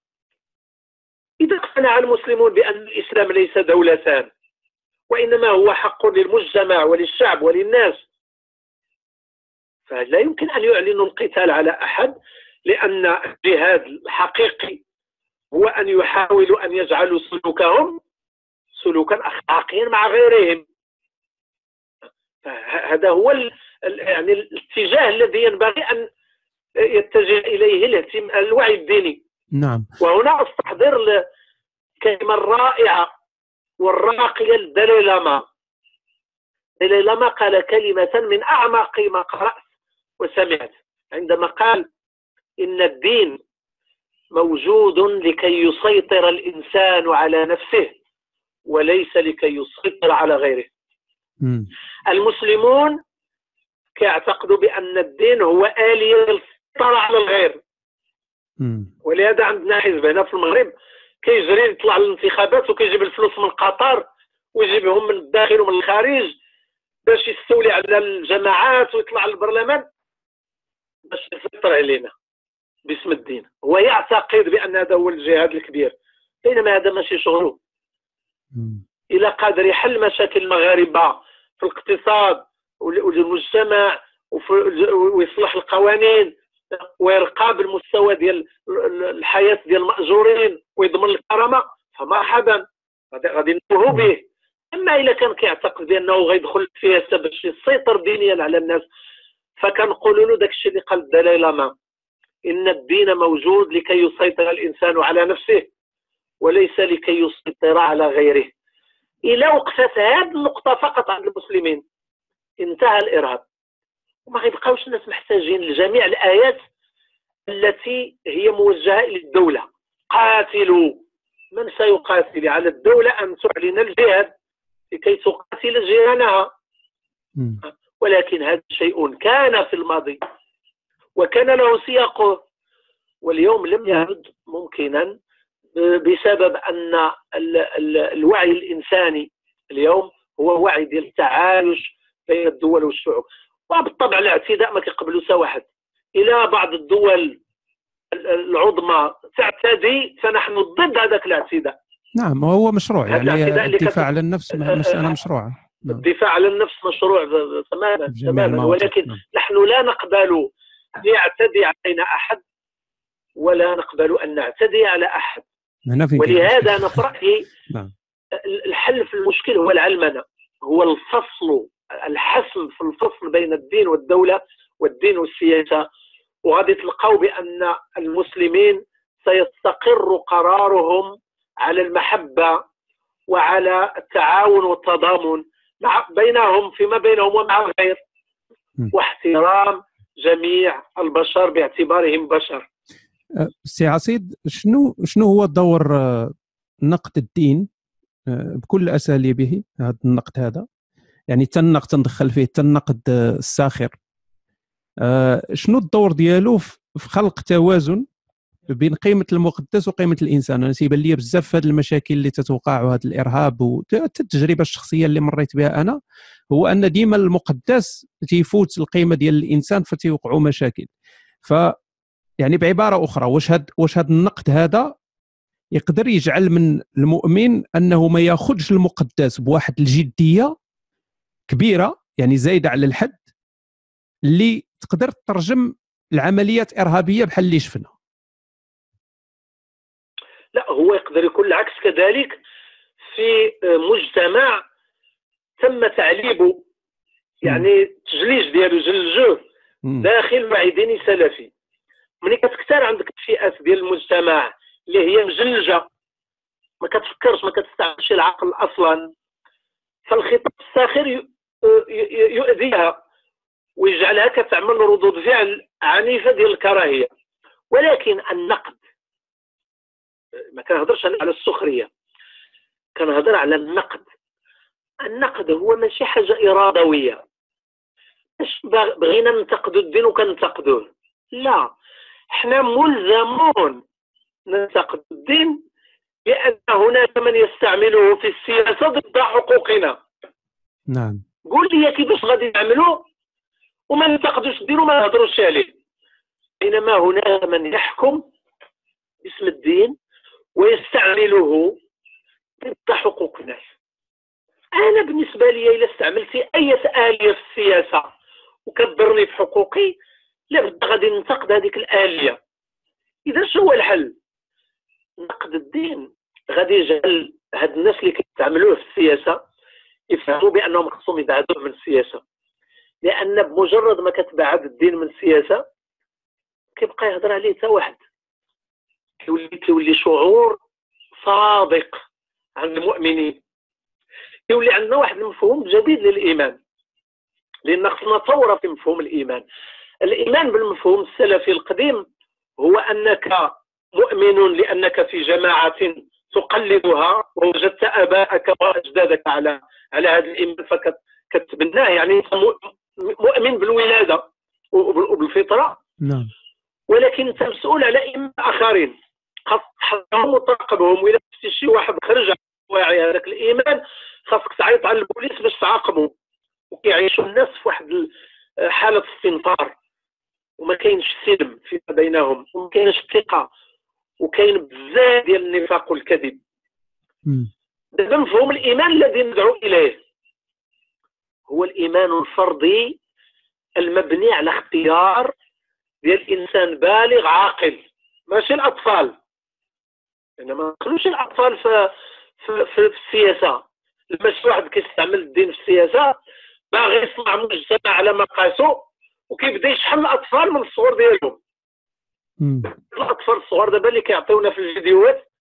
إذا اقتنع المسلمون بأن الإسلام ليس دولتان وإنما هو حق للمجتمع وللشعب وللناس فلا يمكن أن يعلنوا القتال على أحد؟ لأن الجهاد الحقيقي هو أن يحاولوا أن يجعلوا سلوكهم سلوكا أخلاقيا مع غيرهم. هذا هو يعني الاتجاه الذي ينبغي أن يتجه إليه الوعي الديني. نعم. وهنا أستحضر الكلمة الرائعة والراقية للدلاي لاما. دلاي لاما قال كلمة من أعمق ما قرأت وسمعت. عندما قال إن الدين موجود لكي يسيطر الإنسان على نفسه. وليس لكي يسيطر على غيره. م. المسلمون كيعتقدوا بأن الدين هو آلية للسيطرة على الغير. م. ولهذا عندنا حزب هنا في المغرب كيجري يطلع للانتخابات وكيجيب الفلوس من قطر ويجيبهم من الداخل ومن الخارج باش يستولي على الجماعات ويطلع للبرلمان باش يسيطر علينا باسم الدين. هو يعتقد بأن هذا هو الجهاد الكبير. بينما هذا ماشي شغله؟ إلى قادر يحل مشاكل المغاربة في الاقتصاد والمجتمع ويصلح القوانين ويرقى بالمستوى ديال الحياة ديال المأجورين ويضمن الكرامة فمرحبا غادي ننتهوا به. أما اذا كان كيعتقد بأنه غيدخل فيها باش يسيطر دينيا على الناس فكنقولوا له داك الشيء اللي قال الدلاي لاما إن الدين موجود لكي يسيطر الإنسان على نفسه. وليس لكي يسيطر على غيره. إلى وقفت هذه النقطة فقط عند المسلمين. انتهى الإرهاب. وما غيبقاوش الناس محتاجين لجميع الآيات التي هي موجهة إلى الدولة. قاتلوا! من سيقاتل؟ على الدولة أن تعلن الجهاد لكي تقاتل جيرانها. ولكن هذا شيء كان في الماضي وكان له سياقه. واليوم لم يعد ممكنا بسبب أن الوعي الإنساني اليوم هو وعي ديال التعايش بين الدول والشعوب. وبالطبع الاعتداء ما كيقبلوش واحد. إلى بعض الدول العظمى تعتدي فنحن ضد هذاك الاعتداء. نعم وهو مشروع يعني الدفاع عن النفس مساله مشروعه نعم. الدفاع عن النفس مشروع تماما تماما. ولكن نعم. نحن لا نقبل أن يعتدي علينا أحد ولا نقبل أن نعتدي على أحد. ولهذا أنا في رأيي نعم. الحل في المشكل هو العلمنة هو الفصل الحسم في الفصل بين الدين والدولة والدين والسياسة. وغادي تلقاو بأن المسلمين سيستقر قرارهم على المحبة وعلى التعاون والتضامن مع بينهم فيما بينهم ومع الغير واحترام جميع البشر باعتبارهم بشر. سي عصيد شنو شنو هو دور نقد الدين آه، بكل أساليبه هذا النقد هذا؟ يعني تنقد تندخل فيه تنقد الساخر. آه، شنو الدور ديالو في خلق توازن بين قيمة المقدس وقيمة الإنسان؟ أنا تيبان لي بزاف هذه المشاكل اللي تتوقع وهذا الإرهاب والتجربه الشخصية اللي مريت بها أنا هو أن ديما المقدس تيفوت القيمة ديال الإنسان فتيوقعوا مشاكل. ف يعني بعبارة أخرى واش هاد واش هاد النقد هذا؟ يقدر يجعل من المؤمن أنه ما ياخذش المقدس بواحد الجدية كبيرة يعني زايدة على الحد اللي تقدر تترجم العمليات إرهابية بحال اللي شفنا. لا هو يقدر يكون العكس كذلك في مجتمع تم تعليبه يعني التجليج ديالو جلجوه داخل وعي ديني سلفي. ملي كتختار عندك الفئات ديال المجتمع اللي هي مجلجه ما كتفكرش ما كتستعملش العقل أصلا فالخطاب الساخر يؤذيها ويجعلها كتعمل ردود فعل عنيفة ديال الكراهية. ولكن النقد ما كنهضرش على السخرية كنهضر على النقد. النقد هو ماشي حاجة إرادوية. مش بغينا ننتقدوا الدين وكننتقدوه. لا. إحنا ملزمون. ننتقد الدين لأن هناك من يستعمله في السياسة ضد حقوقنا. نعم. قول لي كيفاش غادي نعملوا؟ وما ننتقدوش الدين وما نهضروش عليه. بينما هناك من يحكم باسم الدين ويستعمله ضد حقوق الناس أنا بالنسبة لي إلا استعملت أي آلية في السياسة وكضرني في حقوقي لابد غادي ننتقد هذيك الآلية. إذا شو هو الحل؟ نقد الدين. غادي يجعل هاد الناس اللي كيستعملوه في السياسة يفهموا بأنهم خصهم يبعدوا من السياسة. لأن بمجرد ما كتبعد الدين من السياسة كيبقى يهضر عليه حتى واحد. كيولي كيولي شعور صادق عند المؤمنين. كيولي عندنا واحد المفهوم جديد للإيمان. لأن خصنا ثوره في مفهوم الإيمان. الإيمان بالمفهوم السلفي القديم هو أنك مؤمن لأنك في جماعة تقلدها ووجدت آباءك وأجدادك على على هذا الإيمان فكتبناه. يعني أنت مؤمن بالولادة وبالفطرة. نعم. ولكن أنت مسؤول على ائمه اخرين خاص تحضرهم وتراقبهم وإذا شفتي شي واحد خرج واعي هذاك الإيمان خاصك تعيط على البوليس باش تعاقبه وكيعيشوا الناس في واحد حالة استنطار وما كاينش سلم فيما بينهم وما كاينش ثقة وكاين بزاف ديال النفاق والكذب. دابا مفهوم الإيمان الذي ندعو إليه. هو الإيمان الفردي المبني على اختيار ديال إنسان بالغ عاقل ماشي الأطفال. انما ما نخلوش الأطفال في في, في, في السياسة. لما شي واحد كيستعمل الدين في السياسة باغي يصنع مجتمع على مقاسه وكيبدا يشحن الاطفال من الصور ديالهم. الاطفال الصغار دابا اللي كيعطيونا في الفيديوهات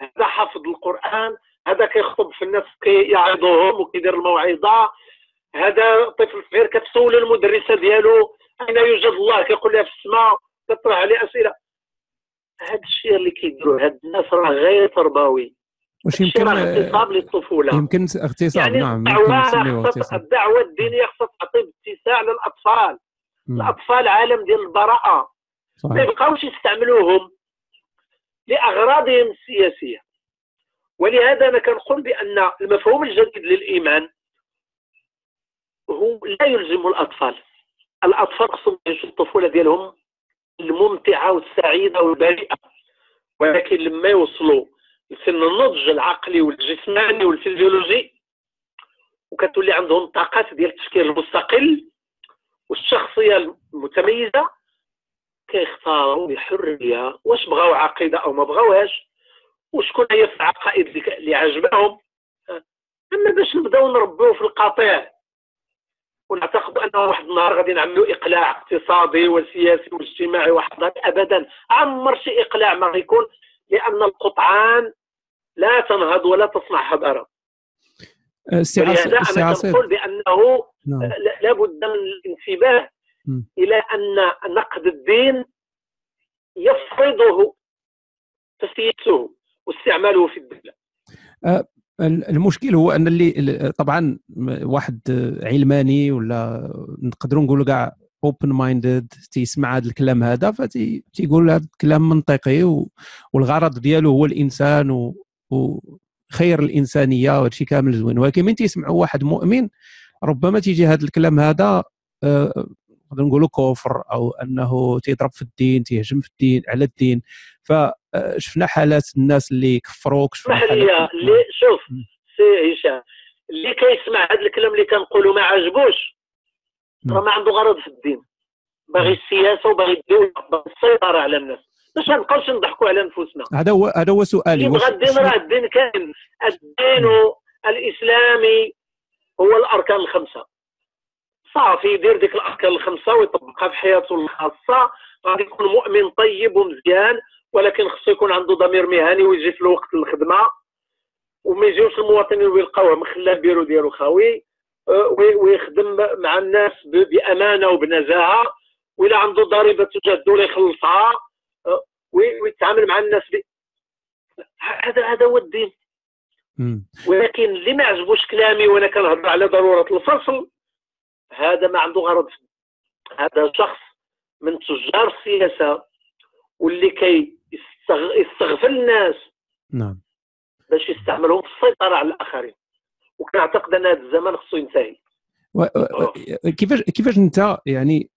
هذا حافظ القرآن هذا كيخطب في الناس كيعظهم وكيدير الموعظة هذا طفل صغير كتسول المدرسة ديالو أين يوجد الله؟ كيقول لها في السماء كطرح عليه أسئلة. هذا الشيء اللي كيديروا هاد الناس راه غير تربوي. واش يمكن اغتصاب للطفولة. يمكن اغتصاب يعني نعم الدعوة الدعوة الدينية خصها تعطي اتساع للأطفال. الأطفال عالم ديال البراءة. ما يبقاوش يستعملوهم لأغراضهم السياسية. ولهذا أنا كنقول بأن المفهوم الجديد للإيمان هو لا يلزم الأطفال. الأطفال خصهم يعيشوا الطفولة ديالهم الممتعة والسعيدة والبريئة. ولكن لما يوصلوا لسن النضج العقلي والجسماني والفيزيولوجي وكتولي عندهم طاقات ديال التفكير المستقل والشخصية المتميزة كيختاروا بحريه واش بغاو عقيدة أو ما بغاوهاش وشكون هي في العقائد اللي عجبهم أما باش نبداو نربوه في القطيع. ونعتقد انه واحد النهار غادي نعملوا إقلاع اقتصادي وسياسي واجتماعي وحضاري. ابدا. عمر شي إقلاع ما غيكون لأن القطعان لا تنهض ولا تصنع حضاره ولهذا أنا كنقول بأنه نعم. لابد من الانتباه إلى أن نقد الدين يفرضه تسييسه واستعماله في الدولة. المشكل هو أن اللي طبعا واحد علماني ولا نقدروا نقولوا كاع open minded تيسمع هذا الكلام هذا فتيقول هذا الكلام منطقي والغرض ديالو هو الإنسان وخير الإنسانية وهذا الشيء كامل زوين. ولكن من تيسمعوا واحد مؤمن ربما تيجي هذا الكلام هذا آه، نقدر نقولوا كفر أو أنه تيضرب في الدين تيهجم في الدين على الدين. فشفنا حالات الناس اللي كفروك شفنا حالات اللي شوف سي هشام اللي كيسمع هذا الكلام اللي كنقولوا ما عجبوش راه ما عنده غرض في الدين. باغي السياسة وباغي الدولة باغي السيطرة على الناس. باش ما نبقاوش نضحكوا على نفوسنا هذا هو هذا هو سؤالي. يبغى الدين راه الدين كاين الدين الإسلامي هو الأركان الخمسة. صافي يدير ديك الأركان الخمسة ويطبقها في حياته الخاصة. غادي يكون مؤمن طيب ومزيان ولكن خصو يكون عنده ضمير مهني ويجي في الوقت الخدمة. وما يجيوش المواطنين ويلقاوه مخلى البيرو ديالو خاوي آه، ويخدم مع الناس بأمانة وبنزاهة. ولا عنده ضريبة تجاه الدولة يخلصها ويتعامل مع الناس ب... هذا هذا هو الدين. ولكن اللي ما عجبوش كلامي وأنا كنهضر على ضرورة الفصل هذا ما عنده غرض. هذا شخص من تجار السياسة واللي كي يستغفل الناس نعم. باش يستعملهم في السيطرة على الآخرين. وكنعتقد أن هذا الزمن خصو ينتهي. كيفاش كيفاش انت يعني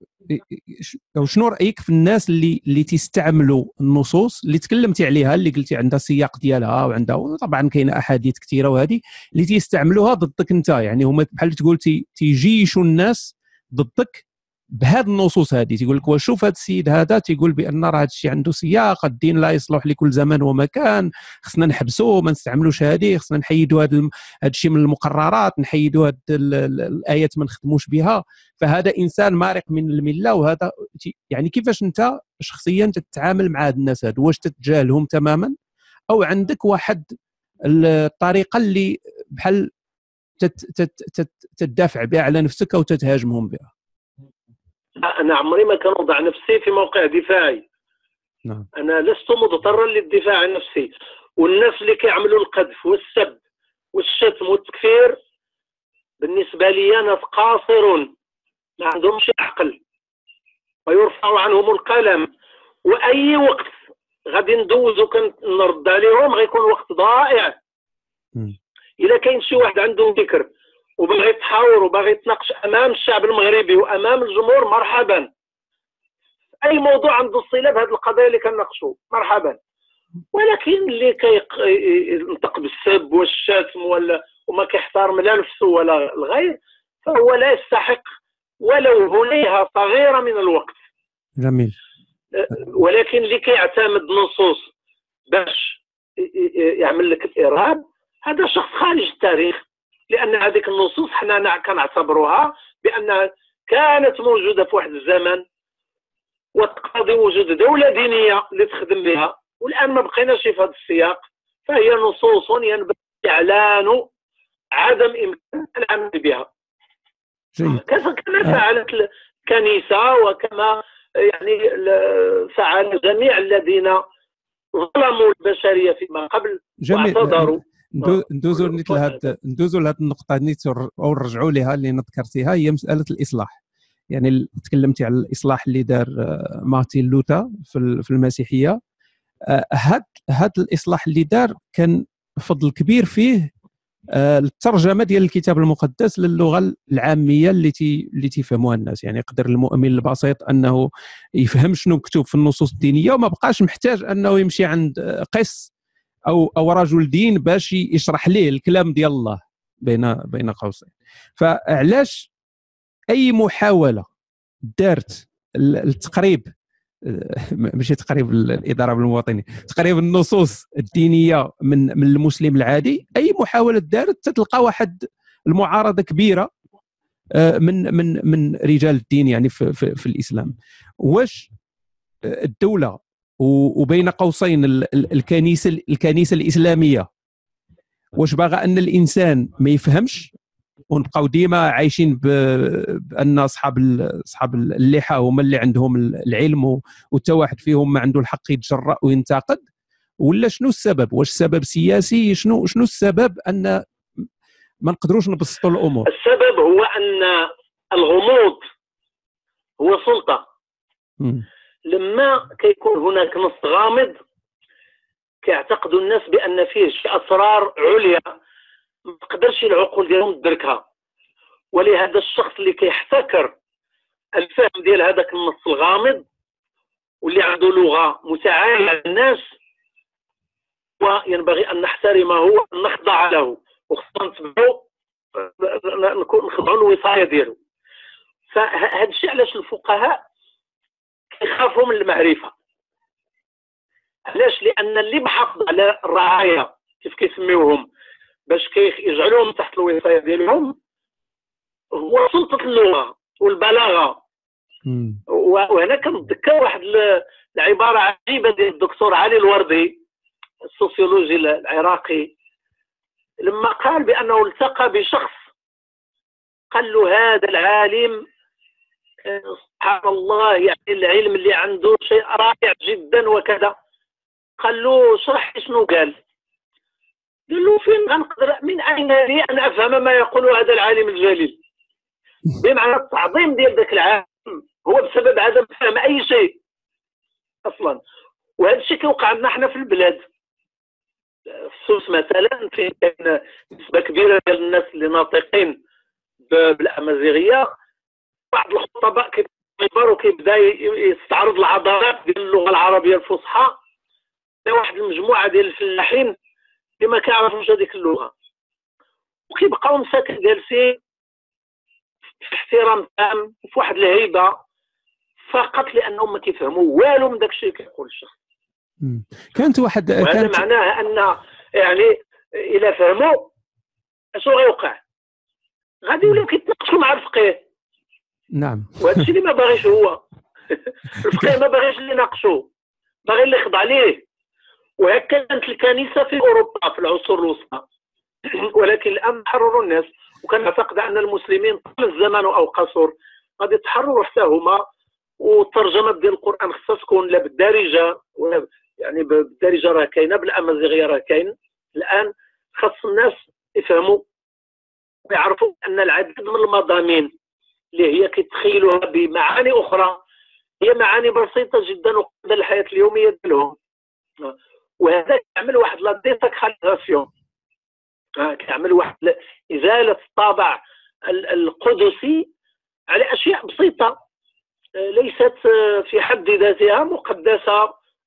أو شنو رأيك في الناس اللي اللي تيستعملوا النصوص اللي تكلمتي عليها اللي قلتي عندها السياق ديالها وعندها وطبعا كاينة أحاديث كثيره وهذه اللي تيستعملوها ضدك انت. يعني هما بحال تقول تيجيشوا الناس ضدك بهذه النصوص هذه تيقول لك وشوف هذا السيد هذا تيقول بأن راه هذا الشيء عنده سياق الدين لا يصلح لكل زمان ومكان خصنا نحبسوه ما نستعملوش هذه خصنا نحيدوا هذا الشيء من المقررات نحيدوا هذه الآيات ما نخدموش بها. فهذا إنسان مارق من الملة وهذا يعني كيفاش أنت شخصيا تتعامل مع هاد الناس هذو واش تتجاهلهم تماما؟ أو عندك واحد الطريقة اللي بحال تدافع بها على نفسك أو تتهاجمهم بها؟ أنا عمري ما كان وضع نفسي في موقع دفاعي. نعم. أنا لست مضطرا للدفاع عن نفسي والناس اللي كيعملوا القذف والسب والشتم والتكفير بالنسبة لي ناس قاصرون. ما عندهمش عقل. ويرفع عنهم القلم. وأي وقت غادي ندوزو كنرد عليهم غيكون وقت ضائع. إلا كاين شي واحد عنده فكر. وباغي يتحاور وباغي يتناقش أمام الشعب المغربي وأمام الجمهور مرحبا. أي موضوع عنده صله بهذه القضايا اللي كنناقشوا مرحبا. ولكن اللي كينطق بالسب والشتم ولا وما كيحترم لا نفسه ولا الغير فهو لا يستحق ولو هنيها صغيرة من الوقت. جميل. ولكن اللي كيعتمد نصوص باش يعمل لك الإرهاب هذا شخص خارج التاريخ. لأن هذيك النصوص حنا كنعتبروها بأن كانت موجودة في واحد الزمن وتقتضي وجود دولة دينية اللي تخدم بها والآن ما بقيناش في هذا السياق فهي نصوص ينبغي إعلان عدم إمكان العمل بها. كما فعلت الكنيسه وكما يعني فعل جميع الذين ظلموا البشرية فيما قبل جميل. واعتذروا. ندوزو مثل هاد ندوزو لهاد النقطة نيت أو نرجعوا لها اللي ذكرتيها هي مسألة الإصلاح. يعني تكلمتي على الإصلاح اللي دار آه، مارتين لوثر في المسيحية. آه، هاد هاد الإصلاح اللي دار كان فضل كبير فيه آه، الترجمة ديال الكتاب المقدس للغة العامية اللي تي اللي تيفهموها الناس. يعني يقدر المؤمن البسيط أنه يفهم شنو مكتوب في النصوص الدينية وما بقاش محتاج أنه يمشي عند قس أو أو رجل دين باش يشرح ليه الكلام ديال الله بين بين قوسين. فعلاش أي محاولة دارت التقريب ماشي تقريب الإدارة بالمواطنين تقريب النصوص الدينية من من المسلم العادي أي محاولة دارت تتلقى واحد المعارضة كبيرة آه، من من من رجال الدين يعني في, في, في الإسلام. واش الدولة وبين قوسين الكنيسة الكنيسة الإسلامية. واش باغى أن الإنسان ما يفهمش ونبقاو ديما عايشين بأن أصحاب أصحاب اللحى هما اللي عندهم العلم وحتى واحد فيهم ما عنده الحق يتجرأ وينتقد؟ ولا شنو السبب؟ واش السبب سياسي؟ شنو شنو السبب أن ما نقدروش نبسطوا الأمور؟ السبب هو أن الغموض هو سلطة. لما كيكون هناك نص غامض كيعتقد الناس بأن فيه شي أسرار عليا ما تقدرش العقول ديالهم تدركها ولهذا الشخص اللي كيحتكر الفهم ديال هذاك النص الغامض واللي عنده لغة متعالية للناس وينبغي أن نحترمه نخضع له وخصنا نتبعوا نكون نخضعوا الوصايه ديالو. فهذا الشيء علاش الفقهاء كيخافوا من المعرفة. علاش؟ لأن اللي محافظ على الرعاية كيف كيسميوهم باش كيجعلوهم تحت الوصاية ديالهم هو سلطة اللغة والبلاغة. وهنا كنتذكر واحد ال- العبارة عجيبة ديال الدكتور علي الوردي السوسيولوجي العراقي. لما قال بأنه التقى بشخص قال له هذا العالم سبحان الله يعني العلم اللي عنده شيء رائع جدا وكذا. قال له اشرح لي شنو قال. قال له فين غنقدر من أين لي أن أفهم ما يقول هذا العالم الجليل؟ بمعنى التعظيم ديال ذاك العالم هو بسبب عدم فهم أي شيء أصلا. وهذا الشيء كيوقع عندنا حنا في البلاد. في سوس مثلا فين كاين نسبة كبيرة ديال الناس اللي ناطقين بالأمازيغية. بعض الخطباء كيكبر وكيبدا ي- يستعرض العضلات ديال اللغة العربية الفصحى. واحد المجموعه ديال الفلاحين اللي ما كيعرفوش هذيك اللغة. وكيبقاو مساكن جالسين في احترام تام في واحد الهيبة. فقط لأنهم ما كيفهموا والو من داك الشيء اللي كيقول الشخص. كانت واحد وهذا كانت معناه أن يعني إلى فهموا اشنو غيوقع؟ غادي يوليو كيتناقشوا مع الفقيه. نعم. وهذا الشيء اللي ما باغيش هو. الفقيه ما باغيش اللي يناقشوا باغي اللي يخضع ليه. وهكذا كانت الكنيسة في أوروبا في العصور الوسطى. ولكن الآن حرروا الناس. وكنعتقد أن المسلمين طال الزمن أو قصر غادي يتحرروا حتى هما. والترجمه ديال القرآن خصها تكون لا بالدارجة ولا يعني بالدارجة راه كاينة بالأمازيغية راه كاين. الآن خاص الناس يفهموا ويعرفوا أن العديد من المضامين اللي هي كيتخيلوها بمعاني أخرى. هي معاني بسيطة جدا وقابله للحياه اليومية ديالهم. وهذا كيعمل واحد لا ديساكراليزاسيون كيعمل واحد إزالة الطابع ال- القدسي على أشياء بسيطة. آه، ليست آه، في حد ذاتها مقدسة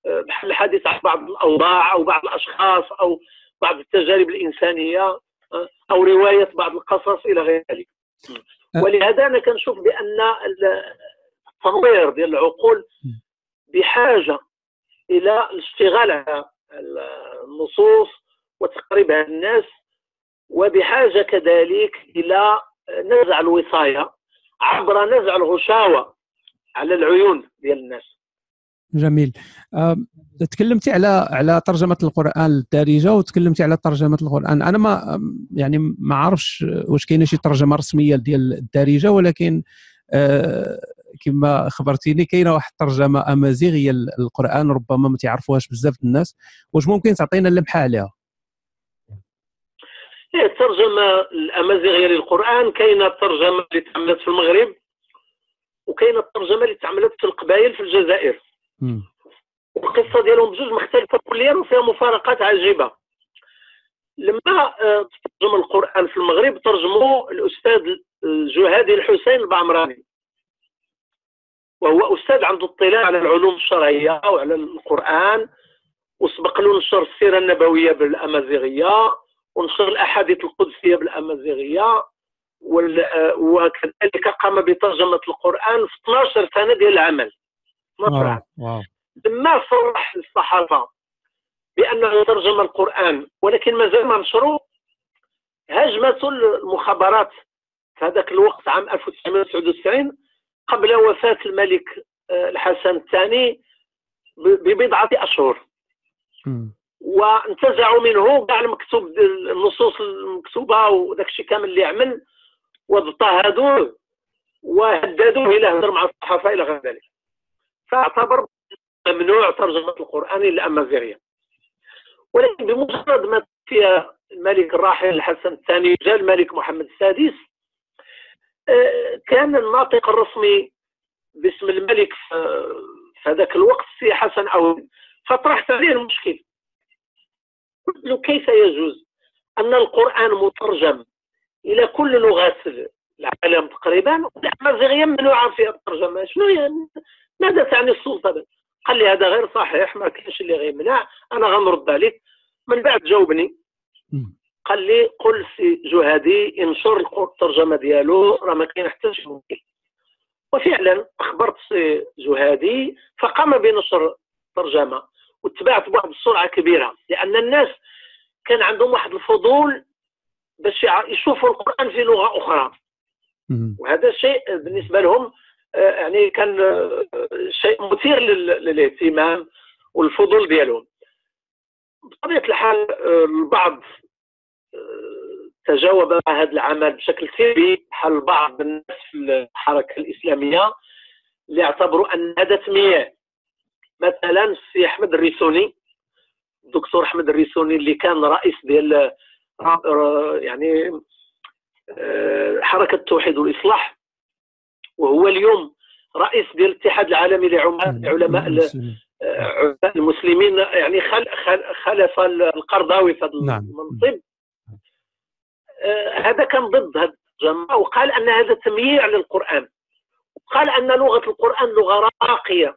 آه، بحال الحديث عن بعض الأوضاع أو بعض الأشخاص أو بعض التجارب الإنسانية آه، أو رواية بعض القصص إلى غير ذلك. ولهذا أنا كنشوف بأن ال- التنوير ديال العقول بحاجة إلى الاشتغال على النصوص وتقريبها للناس وبحاجة كذلك إلى نزع الوصاية عبر نزع الغشاوة على العيون ديال الناس. جميل. آم، تكلمتي على على ترجمة القرآن الدارجه وتكلمتي على ترجمة القرآن. أنا ما يعني ما عارفش واش كاينة شي ترجمة رسمية ديال الدارجه ولكن آه، كما خبرتيني كاينة واحد الترجمة أمازيغية للقران ربما ما تعرفوهاش بزاف الناس. واش ممكن تعطينا لمحه عليها؟ هي الترجمة الأمازيغية للقرآن كاينة الترجمة اللي تعملت في المغرب وكاينة الترجمة اللي تعملت في القبائل في الجزائر. والقصة ديالهم بجوج مختلفة كليا وفيها مفارقات عجيبة. لما آه، ترجم القرآن في المغرب ترجمه الأستاذ الجهادي الحسين البعمراني. وهو أستاذ عنده اطلاع على العلوم الشرعية وعلى القرآن وسبق له نشر السيرة النبوية بالأمازيغية ونشر الأحاديث القدسية بالأمازيغية آه، وكذلك قام بترجمة القرآن في 12 سنة ديال العمل. 12 عام واو واو. لما صرح للصحافه بأنه ترجم القرآن ولكن مازال ما نشروه هاجمته المخابرات في هذاك الوقت عام 1999 قبل وفاة الملك آه، الحسن الثاني ببضعة أشهر. وانتزعوا منه كاع المكتوب النصوص المكتوبة وداك الشيء كامل اللي عمل واضطهدوه وهددوه إلى هدر مع الصحافة إلى غير ذلك. فاعتبر ممنوع ترجمة القرآن إلى الامازيغيه ولكن بمجرد ما فيها الملك الراحل الحسن الثاني جاء الملك محمد السادس آه، كأن الناطق الرسمي باسم الملك في هذاك الوقت سي حسن عون فطرحت عليه المشكل. قلت له كيف يجوز أن القرآن مترجم إلى كل لغات العالم تقريبا والامازيغيه ممنوعة فيها الترجمة؟ شنو يعني؟ ماذا تعني السلطة؟ قال لي هذا غير صحيح ما كاينش اللي غيمنع أنا غنرد عليك. من بعد جاوبني. قال لي قل سي جهادي انشر الترجمة ديالو راه ما كاين حتى شي مشكل وفعلا أخبرت سي جهادي فقام بنشر الترجمة واتبعت بواحد السرعة كبيرة لأن الناس كان عندهم واحد الفضول باش يشوفوا القرآن في لغة أخرى. وهذا الشيء بالنسبة لهم آه، يعني كان آه، شيء مثير للاهتمام والفضول ديالهم. بطبيعة الحال آه، البعض تجاوب مع هذا العمل بشكل سلبي. بحال بعض الناس في الحركة الإسلامية اللي اعتبروا أن هذا تمييع مثلا السي أحمد الريسوني الدكتور أحمد الريسوني اللي كان رئيس ديال يعني حركة التوحيد والإصلاح. وهو اليوم رئيس ديال الاتحاد العالمي لعلماء المسلمين. يعني خلف القرضاوي في هذا نعم. المنصب. آه، هذا كان ضد هذا الجماعة وقال أن هذا تمييع للقرآن. قال أن لغة القرآن لغة راقية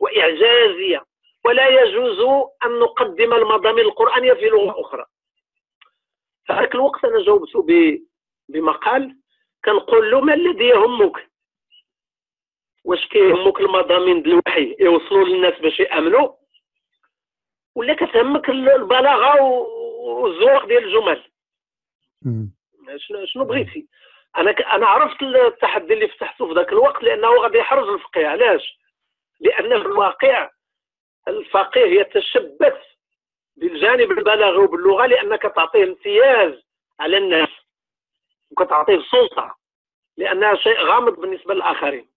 وإعجازية ولا يجوز أن نقدم المضامين القرآنية في لغة أخرى. في ذاك الوقت أنا جاوبته بمقال كنقول له ما الذي يهمك؟ واش كيهمك المضامين ديال الوحي يوصلوا للناس باش يأمنوا؟ ولا كتهمك البلاغة والزواق ديال الجمل؟ شنو شنو بغيتي؟ أنا ك... أنا عرفت التحدي اللي فتحته في ذاك الوقت لأنه غادي يحرج الفقيه. علاش؟ لأن في الواقع الفقيه يتشبث بالجانب البلاغي وباللغة لأنك تعطيه امتياز على الناس وكتعطيه سلطة لأنها شيء غامض بالنسبة للآخرين.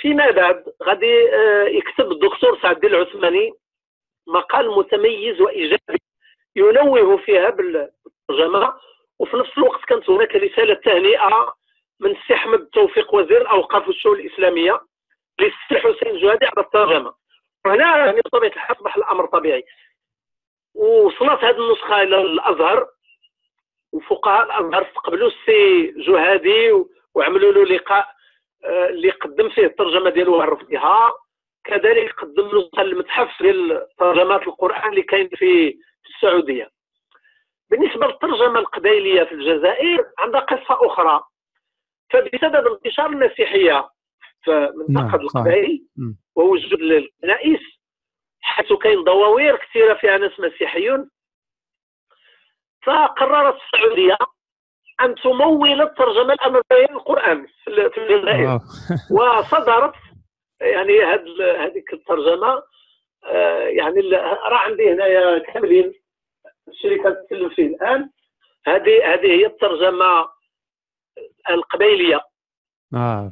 فيما بعد غادي آه، يكتب الدكتور سعد الدين العثماني مقال متميز وإيجابي ينوه فيها بالترجمه وفي نفس الوقت كانت هناك رسالة تهنئة من السي احمد توفيق وزير الاوقاف والشؤون الإسلامية للسي حسين الجهادي على الترجمه وهنا يعني بطبيعة الحال اصبح الأمر طبيعي. وصلت هذه النسخة إلى الأزهر وفقهاء الأزهر استقبلوا السي جهادي وعملوا له لقاء. اللي قدم فيه الترجمة ديالو وعرف بها كذلك قدم نسخه المتحف ديال ترجمات القرآن اللي كاين في السعودية. بالنسبة للترجمة القبائلية في الجزائر عندها قصة أخرى. فبسبب انتشار المسيحيه في منطقة نعم القبائل ووجود الكنائس حيث كاين دواوير كثيرة فيها ناس مسيحيون فقررت السعودية أن تمول الترجمة الأمريكية للقران في الجزائر وصدرت يعني هذيك الترجمة آه، يعني راه عندي هنايا كاملين الشركة تتكلم فيه الآن هذه هذه هي الترجمة القبيلية آه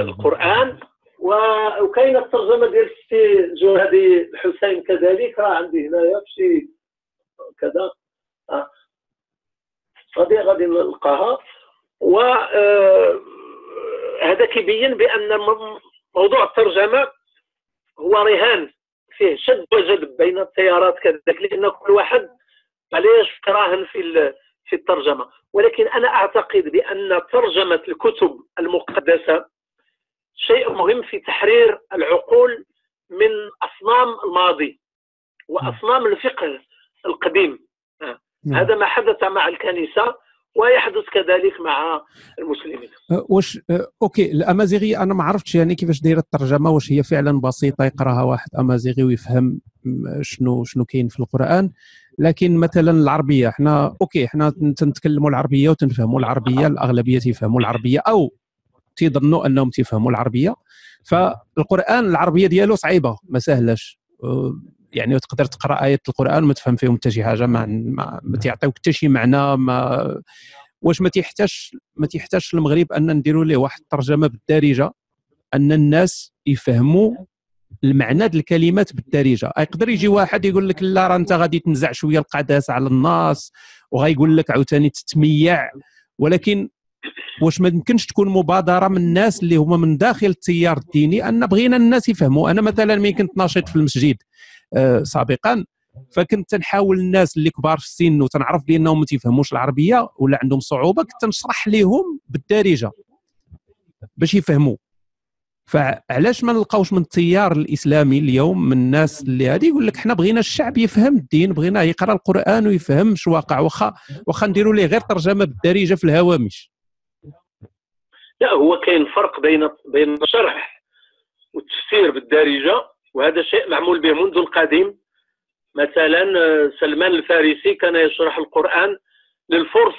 القرآن. وكاينة الترجمة ديال السي جوهدي الحسين كذلك راه عندي هنايا في شي كذا. آه. غادي غادي نلقاها. و آه، هذا كيبين بأن موضوع الترجمة هو رهان. فيه شد وجذب بين التيارات كذلك لأن كل واحد علاش كراهن في في الترجمة. ولكن أنا أعتقد بأن ترجمة الكتب المقدسة شيء مهم في تحرير العقول من أصنام الماضي وأصنام الفقه القديم. نعم. هذا ما حدث مع الكنيسة ويحدث كذلك مع المسلمين. أه، واش أه، أوكي الأمازيغية أنا ما عرفتش يعني كيفاش دايرة الترجمة واش هي فعلا بسيطة يقراها واحد أمازيغي ويفهم شنو شنو كاين في القرآن. لكن مثلا العربية إحنا أوكي إحنا تنتكلموا العربية وتنفهموا العربية الأغلبية تيفهموا العربية أو تيظنوا أنهم تيفهموا العربية. فالقرآن العربية ديالو صعيبة ما سهلاش أه، يعني تقدر تقرأ آيات القرآن وما تفهم فيهم حتى شي حاجة ما, ما, ما تيعطيوك حتى شي معنى ما واش ما تيحتاجش ما تيحتاجش المغرب أن نديروا ليه واحد الترجمة بالدارجة أن الناس يفهموا المعنى ديال الكلمات بالدارجة. يقدر يجي واحد يقول لك لا راه أنت غادي تنزع شوية القداسه على الناس وغايقول لك عاوتاني تتميع. ولكن واش ما يمكنش تكون مبادرة من الناس اللي هما من داخل التيار الديني أن بغينا الناس يفهموا. أنا مثلا ملي كنت ناشط في المسجد. سابقا. فكنت تنحاول الناس اللي كبار في السن وتنعرف بأنهم ما تيفهموش العربية ولا عندهم صعوبة كنت نشرح لهم بالدارجة باش يفهموا. فعلاش ما نلقاوش من التيار الإسلامي اليوم من الناس اللي هذه يقول لك حنا بغينا الشعب يفهم الدين بغينا يقرأ القرآن ويفهم اش واقع واخا واخا نديروا ليه غير ترجمة بالدارجة في الهوامش. لا هو كاين فرق بين بين الشرح والتفسير بالدارجة وهذا شيء معمول به منذ القديم. مثلا آه، سلمان الفارسي كان يشرح القرآن للفرس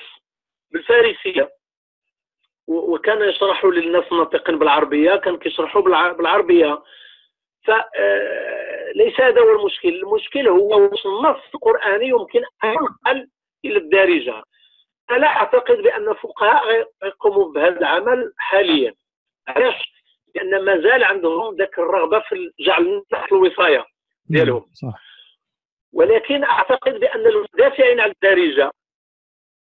بالفارسية. وكان يشرحه للناس الناطقين بالعربية كان كيشرحوا بالعربية. فليس آه، هذا هو المشكل. المشكل هو النص القرآني يمكن أن ينقل إلى الدارجة. أنا لا أعتقد بأن الفقهاء يقوموا بهذا العمل حاليا. علاش؟ لأن ما زال عندهم ذاك الرغبة في جعل الوصاية ديالهم. صح. ولكن أعتقد بأن المدافعين على الدارجة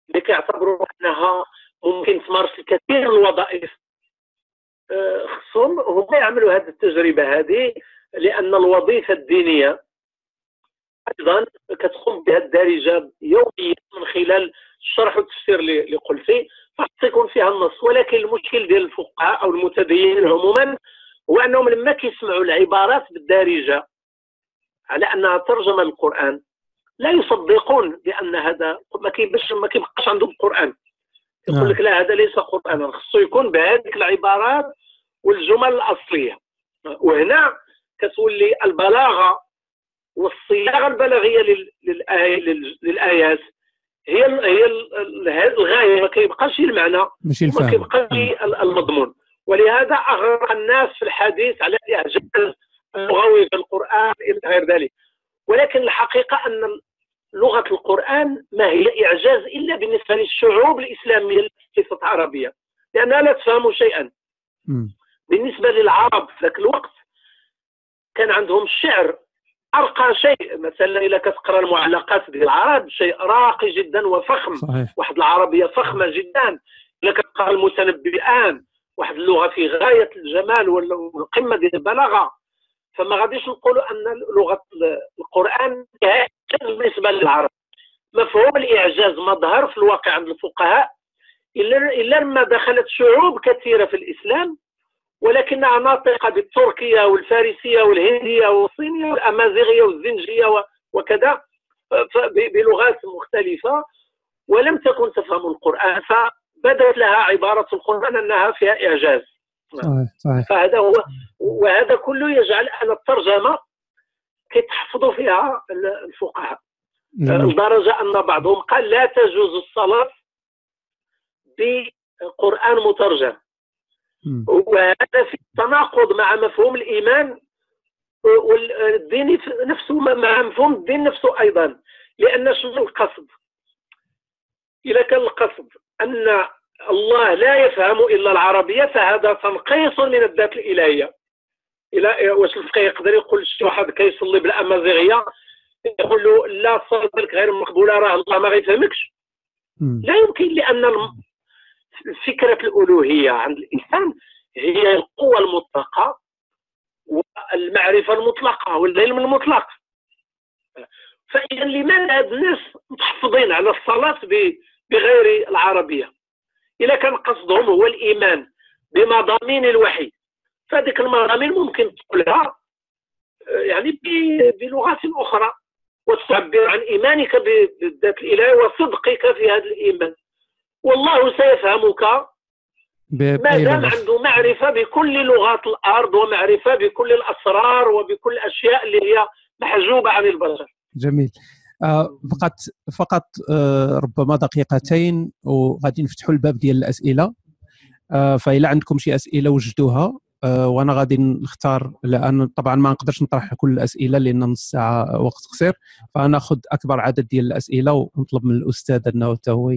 اللي كيعتبروا أنها ممكن تمارس الكثير من الوظائف آه، خصهم هما يعملوا هذه التجربة هذه لأن الوظيفة الدينية أيضا كتقوم بها الدارجة يوميا من خلال الشرح والتفسير اللي قلتي. فقط يكون فيها النص ولكن المشكل ديال الفقهاء أو المتدينين عموما هو أنهم لما كيسمعوا العبارات بالدارجة على أنها ترجمة للقرآن لا يصدقون بأن هذا ما كيبقاش ما كيبقاش عندهم القران يقول لك لا هذا ليس قرانا خصو يكون بهذيك العبارات والجمل الأصلية. وهنا كتولي البلاغة والصياغة البلاغية للآيات. هي هي الغاية ما كيبقاش المعنى ماشي الفهم. ما كيبقاش المضمون. ولهذا أغرق الناس في الحديث على اعجاز اللغوي في القرآن إلى غير ذلك. ولكن الحقيقة أن لغة القرآن ما هي إعجاز إلا بالنسبة للشعوب الإسلامية ليست عربية لأنها لا تفهم شيئا. بالنسبة للعرب في ذاك الوقت كان عندهم الشعر أرقى شيء. مثلا إذا كتقرأ المعلقات ديال العرب شيء راقي جدا وفخم. صحيح. واحد العربية فخمة جدا. إذا كتقرأ المتنبئان واحد اللغة في غاية الجمال والقمة ديال البلاغة. فما غاديش نقولوا أن لغة القرآن بالنسبة للعرب. مفهوم الإعجاز ما ظهر في الواقع عند الفقهاء. الا إلا لما دخلت شعوب كثيرة في الإسلام ولكنها ناطقه بالتركية والفارسية والهندية والصينية والأمازيغية والزنجية وكذا. بلغات مختلفة. ولم تكن تفهم القرآن فبدت لها عبارة القرآن أنها فيها إعجاز. صحيح صحيح. فهذا هو وهذا كله يجعل أن الترجمة كيتحفظوا فيها الفقهاء. لدرجة أن بعضهم قال لا تجوز الصلاة بقرآن مترجم. وهذا في تناقض مع مفهوم الإيمان والدين نفسه مع مفهوم الدين نفسه أيضا لأن شنو القصد؟ إذا كان القصد أن الله لا يفهم إلا العربية فهذا تنقيص من الذات الإلهية. إلى واش الفقيه يقدر يقول شي واحد كيصلي بالأمازيغية يقول له لا صلاتك غير مقبولة راه الله ما غيفهمكش. لا يمكن لأن فكرة الألوهية. عند الإنسان هي القوة المطلقة والمعرفة المطلقة والعلم المطلق. فإذا لماذا هاد الناس متحفظين على الصلاة بغير العربية؟ اذا كان قصدهم هو الإيمان بمضامين الوحي. فهذيك المضامين ممكن تقولها يعني بلغات أخرى وتعبر عن إيمانك بالذات الالهي وصدقك في هذا الإيمان. والله سيفهمك ما دام عنده معرفة بكل لغات الأرض ومعرفة بكل الأسرار وبكل الاشياء اللي هي محجوبة عن البشر. جميل. آه، فقط فقط آه، ربما دقيقتين وغادي نفتحوا الباب ديال الأسئلة آه، فإلا عندكم شي أسئلة وجدوها وأنا غادي نختار لأن طبعا ما نقدرش نطرح كل الأسئلة لأن نص ساعة وقت قصير فناخذ أكبر عدد ديال الأسئلة ونطلب من الأستاذ أنه هو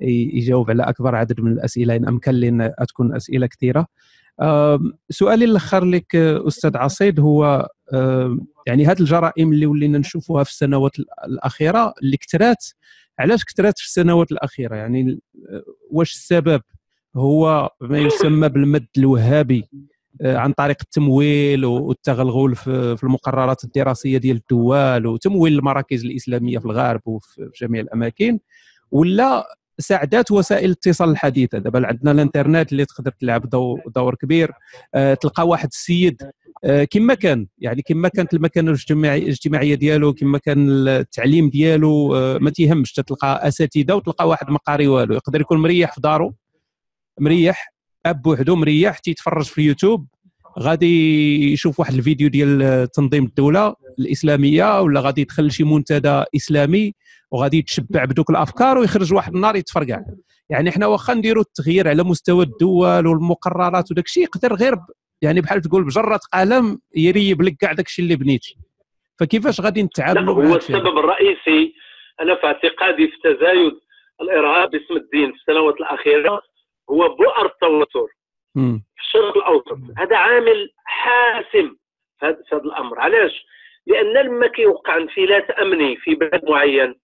يجاوب على أكبر عدد من الأسئلة إن أمكن لأن تكون أسئلة كثيرة. سؤالي الأخر لك أستاذ عصيد هو يعني هذه الجرائم اللي ولينا نشوفوها في السنوات ال- الأخيرة اللي كثرات علاش كثرات في السنوات الأخيرة؟ يعني واش السبب؟ هو ما يسمى بالمد الوهابي آه، عن طريق التمويل والتغلغل في المقررات الدراسية ديال الدول وتمويل المراكز الإسلامية في الغرب وفي في جميع الأماكن ولا ساعدات وسائل الاتصال الحديثة. دابا عندنا الانترنت اللي تقدر تلعب دو- دور كبير. آه، تلقى واحد السيد آه، كما كان يعني كما كانت المكانة الاجتماعي- الاجتماعية ديالو كما كان التعليم ديالو آه، ما تيهمش. تلقى أساتذة وتلقى واحد ما قاري والو. يقدر يكون مريح في دارو مريح بوحده مريح تيتفرج في اليوتيوب. غادي يشوف واحد الفيديو ديال تنظيم الدولة الإسلامية ولا غادي يدخل لشي منتدى إسلامي. وغادي يتشبع بدوك الأفكار ويخرج واحد النهار يتفرقع. يعني حنا واخا نديروا التغيير على مستوى الدول والمقررات وداك الشيء يقدر غير يعني بحال تقول بجرة قلم يريب لك كاع داك الشيء اللي بنيتي. فكيفاش غادي نتعاملوا هو؟ السبب الرئيسي أنا في اعتقادي في تزايد الإرهاب باسم الدين في السنوات الأخيرة هو بؤر التوتر. في الشرق الأوسط. هذا عامل حاسم في هذا الأمر. علاش؟ لأن لما كيوقع انفلات أمني في بلد معين.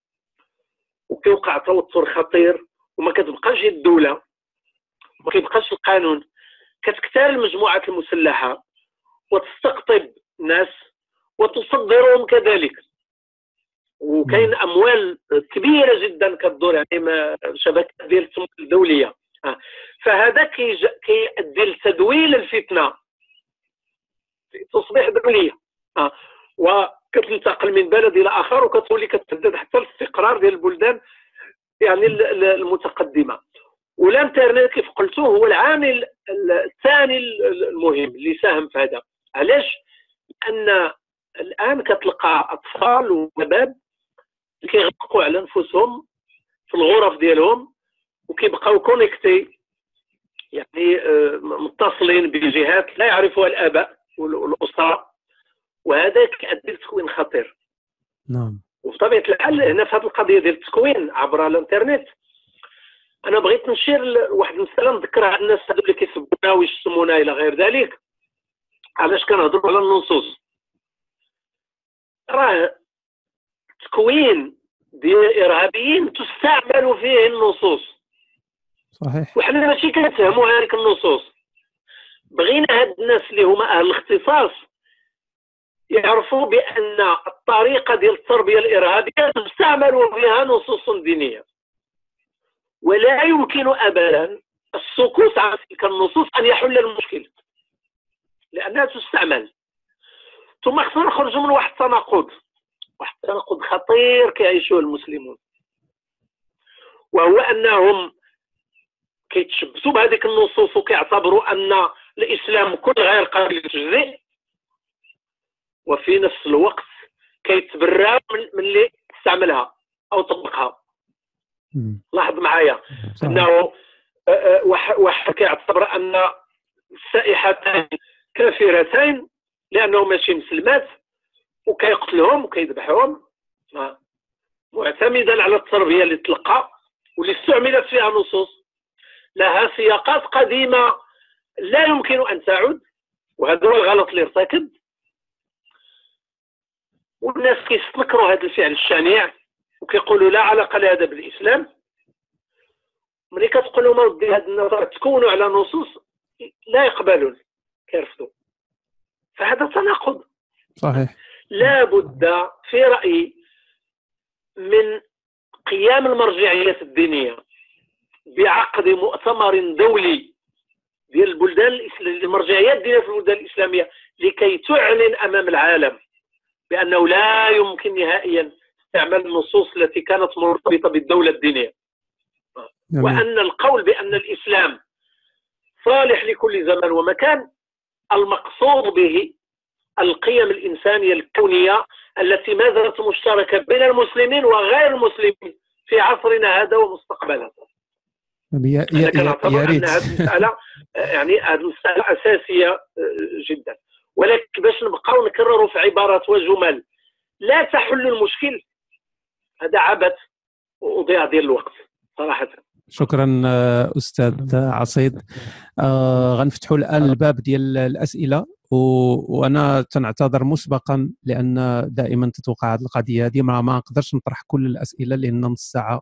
وكيوقع توتر خطير وما كتبقاش الدولة ما كيبقاش القانون. كتكتال المجموعات المسلحة وتستقطب الناس وتصدرهم كذلك. وكاين أموال كبيرة جدا كتدور يعني شبكات ديال التمويل الدولية. آه. فهذا كيؤدي لتدويل الفتنة تصبح دولية. آه. وكتنتقل من بلد إلى آخر وكتولي كتهدد حتى الاستقرار ديال البلدان يعني ال- ال- المتقدمة. والانترنت كيف قلت هو العامل ال- الثاني ال- المهم اللي ساهم في هذا. علاش؟ لأن الآن كتلقى أطفال وشباب كيغلقوا على أنفسهم في الغرف ديالهم وكيبقاو كونيكتي يعني آه، متصلين بجهات لا يعرفها الآباء وال- والأسرة. وهذا كيؤدي لتكوين خطير. نعم. وبطبيعة الحال هنا في هذه القضية ديال التكوين عبر الإنترنت أنا بغيت نشير لواحد المسألة نذكرها على الناس هذو اللي كيسبونا ويشتمونا إلى غير ذلك. علاش كنهضروا على النصوص؟ راه تكوين ديال الإرهابيين تستعمل فيه النصوص. صحيح. وحنا ماشي كنفهموا هذيك النصوص. بغينا هاد الناس اللي هما أهل الاختصاص يعرفوا بأن الطريقة ديال التربية الإرهابية تستعمل فيها نصوص دينية. ولا يمكن ابدا السكوت عن تلك النصوص أن يحل المشكل لأنها تستعمل. ثم خصنا نخرجوا من واحد التناقض. واحد التناقض خطير كيعيشوه المسلمون. وهو أنهم كيتشبثوا بهذيك النصوص وكيعتبروا أن الإسلام كل غير قابل للتجزئ. وفي نفس الوقت كيتبراو من من اللي استعملها أو طبقها. لاحظ معايا. إنه آه، آه، واحد كيعتبر أن السائحتان كافرتين لأنهم ماشي مسلمات وكيقتلهم وكيذبحهم. معتمدا على التربية اللي تلقى واللي استعملت فيها نصوص لها سياقات قديمة لا يمكن أن تعود وهذا هو الغلط اللي ارتكب والناس كيستنكروا هذا الفعل الشنيع وكيقولوا لا علاقة لهذا بالإسلام. ملي كتقول لهم اودي هذه النظر تكونوا على نصوص لا يقبلون كيرفضوا. فهذا تناقض. صحيح. لا بد في رأيي من قيام المرجعيات الدينية بعقد مؤتمر دولي ديال البلدان الإسلامية المرجعيات الدينية في البلدان الإسلامية لكي تعلن أمام العالم. بأنه لا يمكن نهائيا استعمال النصوص التي كانت مرتبطة بالدولة الدينية. وأن القول بأن الإسلام صالح لكل زمان ومكان المقصود به القيم الإنسانية الكونية التي ما زالت مشتركة بين المسلمين وغير المسلمين في عصرنا هذا ومستقبلا يا أنا يا يا, يا أن ريت. هذه المسألة يعني هذه المسألة أساسية آه، جدا. ولكن باش نبقاو نكرروا في عبارات وجمل لا تحل المشكل. هذا عبث وضياع ديال الوقت صراحة. شكرا آه، أستاذ عصيد. آه غنفتحوا الآن الباب ديال الأسئلة و... وأنا تنعتذر مسبقا لأن دائما تتوقع هذه القضية هذه ما, نقدرش نطرح كل الأسئلة لأن نص ساعة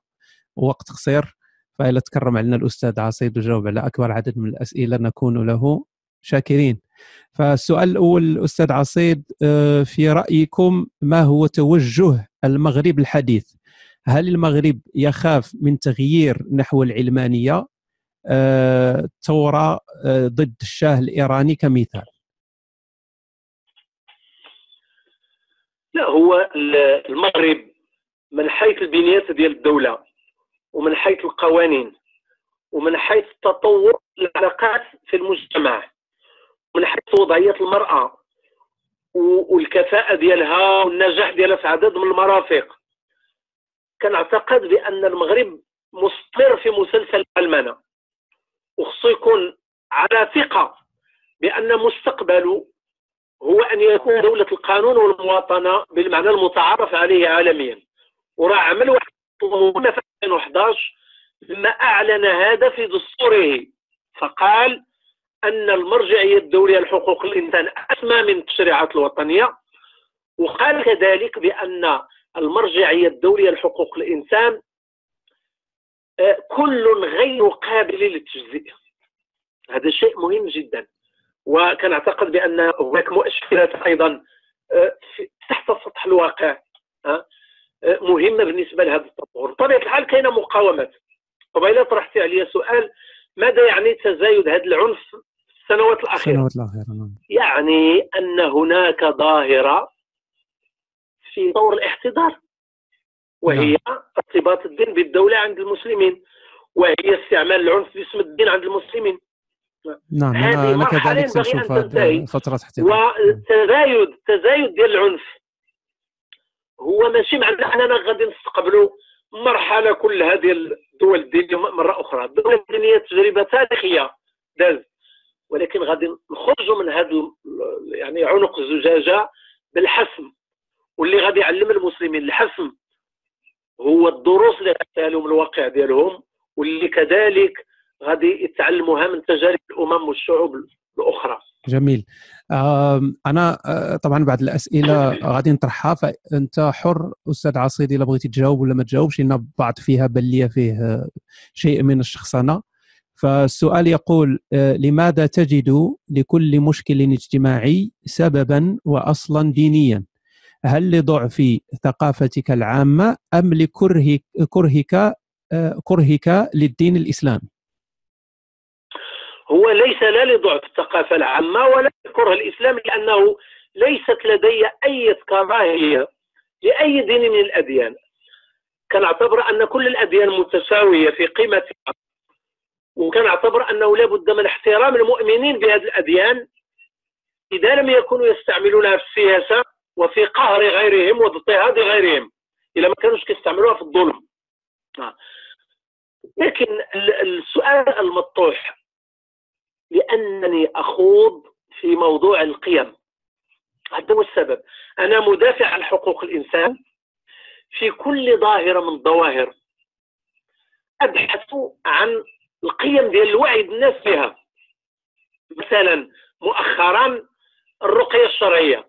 وقت قصير. فإلا تكرم علينا الأستاذ عصيد وجاوب على أكبر عدد من الأسئلة نكون له شاكرين. فالسؤال الأول أستاذ عصيد آه، في رأيكم ما هو توجه المغرب الحديث؟ هل المغرب يخاف من تغيير نحو العلمانية؟ ثورة آه، ضد الشاه الإيراني كمثال. لا هو المغرب من حيث البنيات ديال الدولة ومن حيث القوانين ومن حيث تطور العلاقات في المجتمع. من حيث وضعية المرأة والكفاءة ديالها والنجاح ديالها في عدد من المرافق. كنعتقد بأن المغرب مستقر في مسلسل ألمانة. وخصو يكون على ثقة بأن مستقبله هو أن يكون دولة القانون والمواطنة بالمعنى المتعارف عليه عالميا. وراه عمل واحد في 2011 لما أعلن هذا في دستوره. فقال أن المرجعيه الدوليه لحقوق الانسان أسمى من التشريعات الوطنية وقال كذلك بأن المرجعيه الدوليه لحقوق الانسان آه، كل غير قابل للتجزئة. هذا شيء مهم جدا. وكان اعتقد بأن هناك مؤشرات أيضا آه، تحت سطح الواقع آه، مهمة بالنسبة لهذا التطور. بطبيعة الحال كاينة مقاومات. قبيلة طرحتي علي سؤال ماذا يعني تزايد هذا العنف السنوات الأخيرة. السنوات الأخيرة نعم. يعني أن هناك ظاهرة في طور الاحتضار وهي نعم. ارتباط الدين بالدولة عند المسلمين وهي استعمال العنف باسم الدين عند المسلمين. نعم هذه أنا كذلك سأشوف فترة احتضار. والتزايد تزايد ديال العنف هو ماشي معناه أننا غادي نستقبلوا مرحلة كل هذه الدول الدينيه مرة أخرى. الدول الدينيه تجربة تاريخية دازت ولكن غادي نخرجوا من هذا يعني عنق الزجاجه بالحسم. واللي غادي يعلم المسلمين الحسم هو الدروس اللي غادي لهم الواقع ديالهم واللي كذلك غادي يتعلموها من تجارب الأمم والشعوب الأخرى. جميل. أنا آه، طبعا بعد الأسئلة غادي نطرحها فأنت حر أستاذ عصيدي الا بغيتي تجاوب ولا ما تجاوبش لأن بعض فيها بل لي فيه آه، شيء من الشخصنة. فالسؤال يقول آه، لماذا تجد لكل مشكل اجتماعي سببا واصلا دينيا؟ هل لضعف ثقافتك العامة أم لكرهك كرهك آه، كرهك للدين الإسلامي؟ هو ليس لا لضعف الثقافة العامة ولا لكره الاسلام لأنه ليست لدي أي كراهيه لأي دين من الأديان. كنعتبر أن كل الأديان متساوية في قيمتها. وكان اعتبر انه لابد من احترام المؤمنين بهذه الاديان اذا لم يكونوا يستعملونها في السياسة وفي قهر غيرهم واضطهاد غيرهم اذا ما كانوش كيستعملوها في الظلم. آه. لكن السؤال المطروح لأنني أخوض في موضوع القيم. هذا هو السبب. أنا مدافع عن حقوق الإنسان في كل ظاهرة من الظواهر. أبحث عن القيم ديال الوعي الناس بها مثلا مؤخرا الرقية الشرعية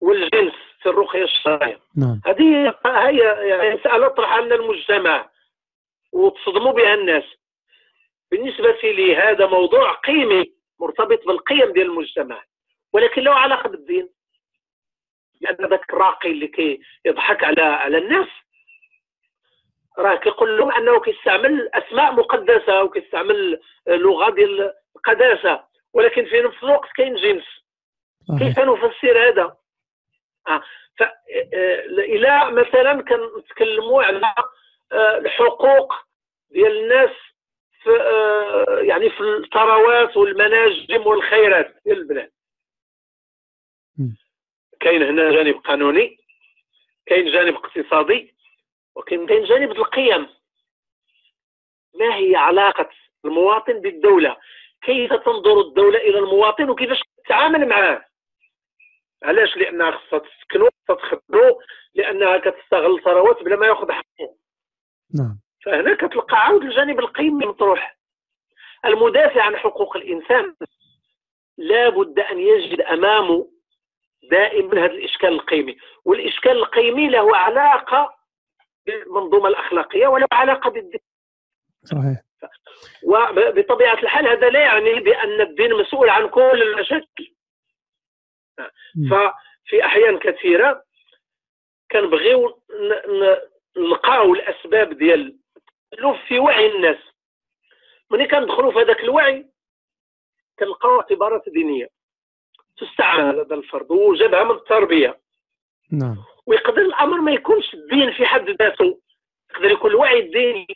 والجنس في الرقية الشرعية. نعم. هذه هي يعني مساله طرحها لنا المجتمع وتصدموا بها الناس. بالنسبة لي هذا موضوع قيمي مرتبط بالقيم ديال المجتمع ولكن له علاقة بالدين. لأن ذاك الراقي اللي كيضحك على على الناس راه كيقول لهم أنه كيستعمل أسماء مقدسة وكيستعمل لغة ديال القداسة. ولكن في نفس الوقت كاين جنس. كيف نفسر هذا؟ آه. ف آه، إلى مثلا كنتكلموا على آه، الحقوق ديال الناس في آه، يعني في الثروات والمناجم والخيرات ديال البلاد. كاين هنا جانب قانوني كاين جانب اقتصادي وكاين كاين جانب القيم. ما هي علاقة المواطن بالدولة؟ كيف تنظر الدولة إلى المواطن وكيفاش تتعامل معاه؟ علاش؟ لأنها خصها تسكنو تخدمو لأنها كتستغل ثروات بلا ما يأخذ حقه. نعم. فهنا كتلقى عاود الجانب القيمي مطروح. المدافع عن حقوق الإنسان لا بد أن يجد أمامه دائما هذا الإشكال القيمي. والإشكال القيمي له علاقة بالمنظومة الأخلاقية وله علاقة بالدين. صحيح. وبطبيعة الحال هذا لا يعني بأن الدين مسؤول عن كل المشاكل. ففي أحيان كثيرة كنبغيو نلقاو الأسباب ديال في وعي الناس. ملي كندخلوا في هذاك الوعي كنلقاو اعتبارات دينية تستعمل هذا الفرض وجابها من التربية. نعم. ويقدر الأمر ما يكونش الدين في حد ذاته. يقدر يكون الوعي الديني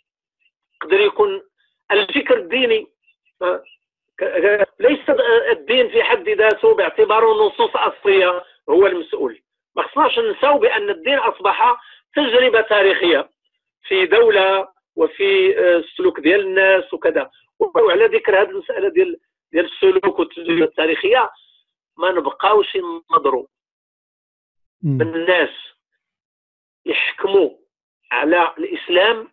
يقدر يكون الفكر الديني. ليس الدين في حد ذاته باعتباره نصوص اصليه هو المسؤول. ما خصناش ننساو بأن الدين أصبح تجربة تاريخية في دولة وفي السلوك ديال الناس وكذا. وعلى ذكر هذه المسألة ديال ديال السلوك والتجربة التاريخية ما نبقاوش ننظروا الناس يحكموا على الإسلام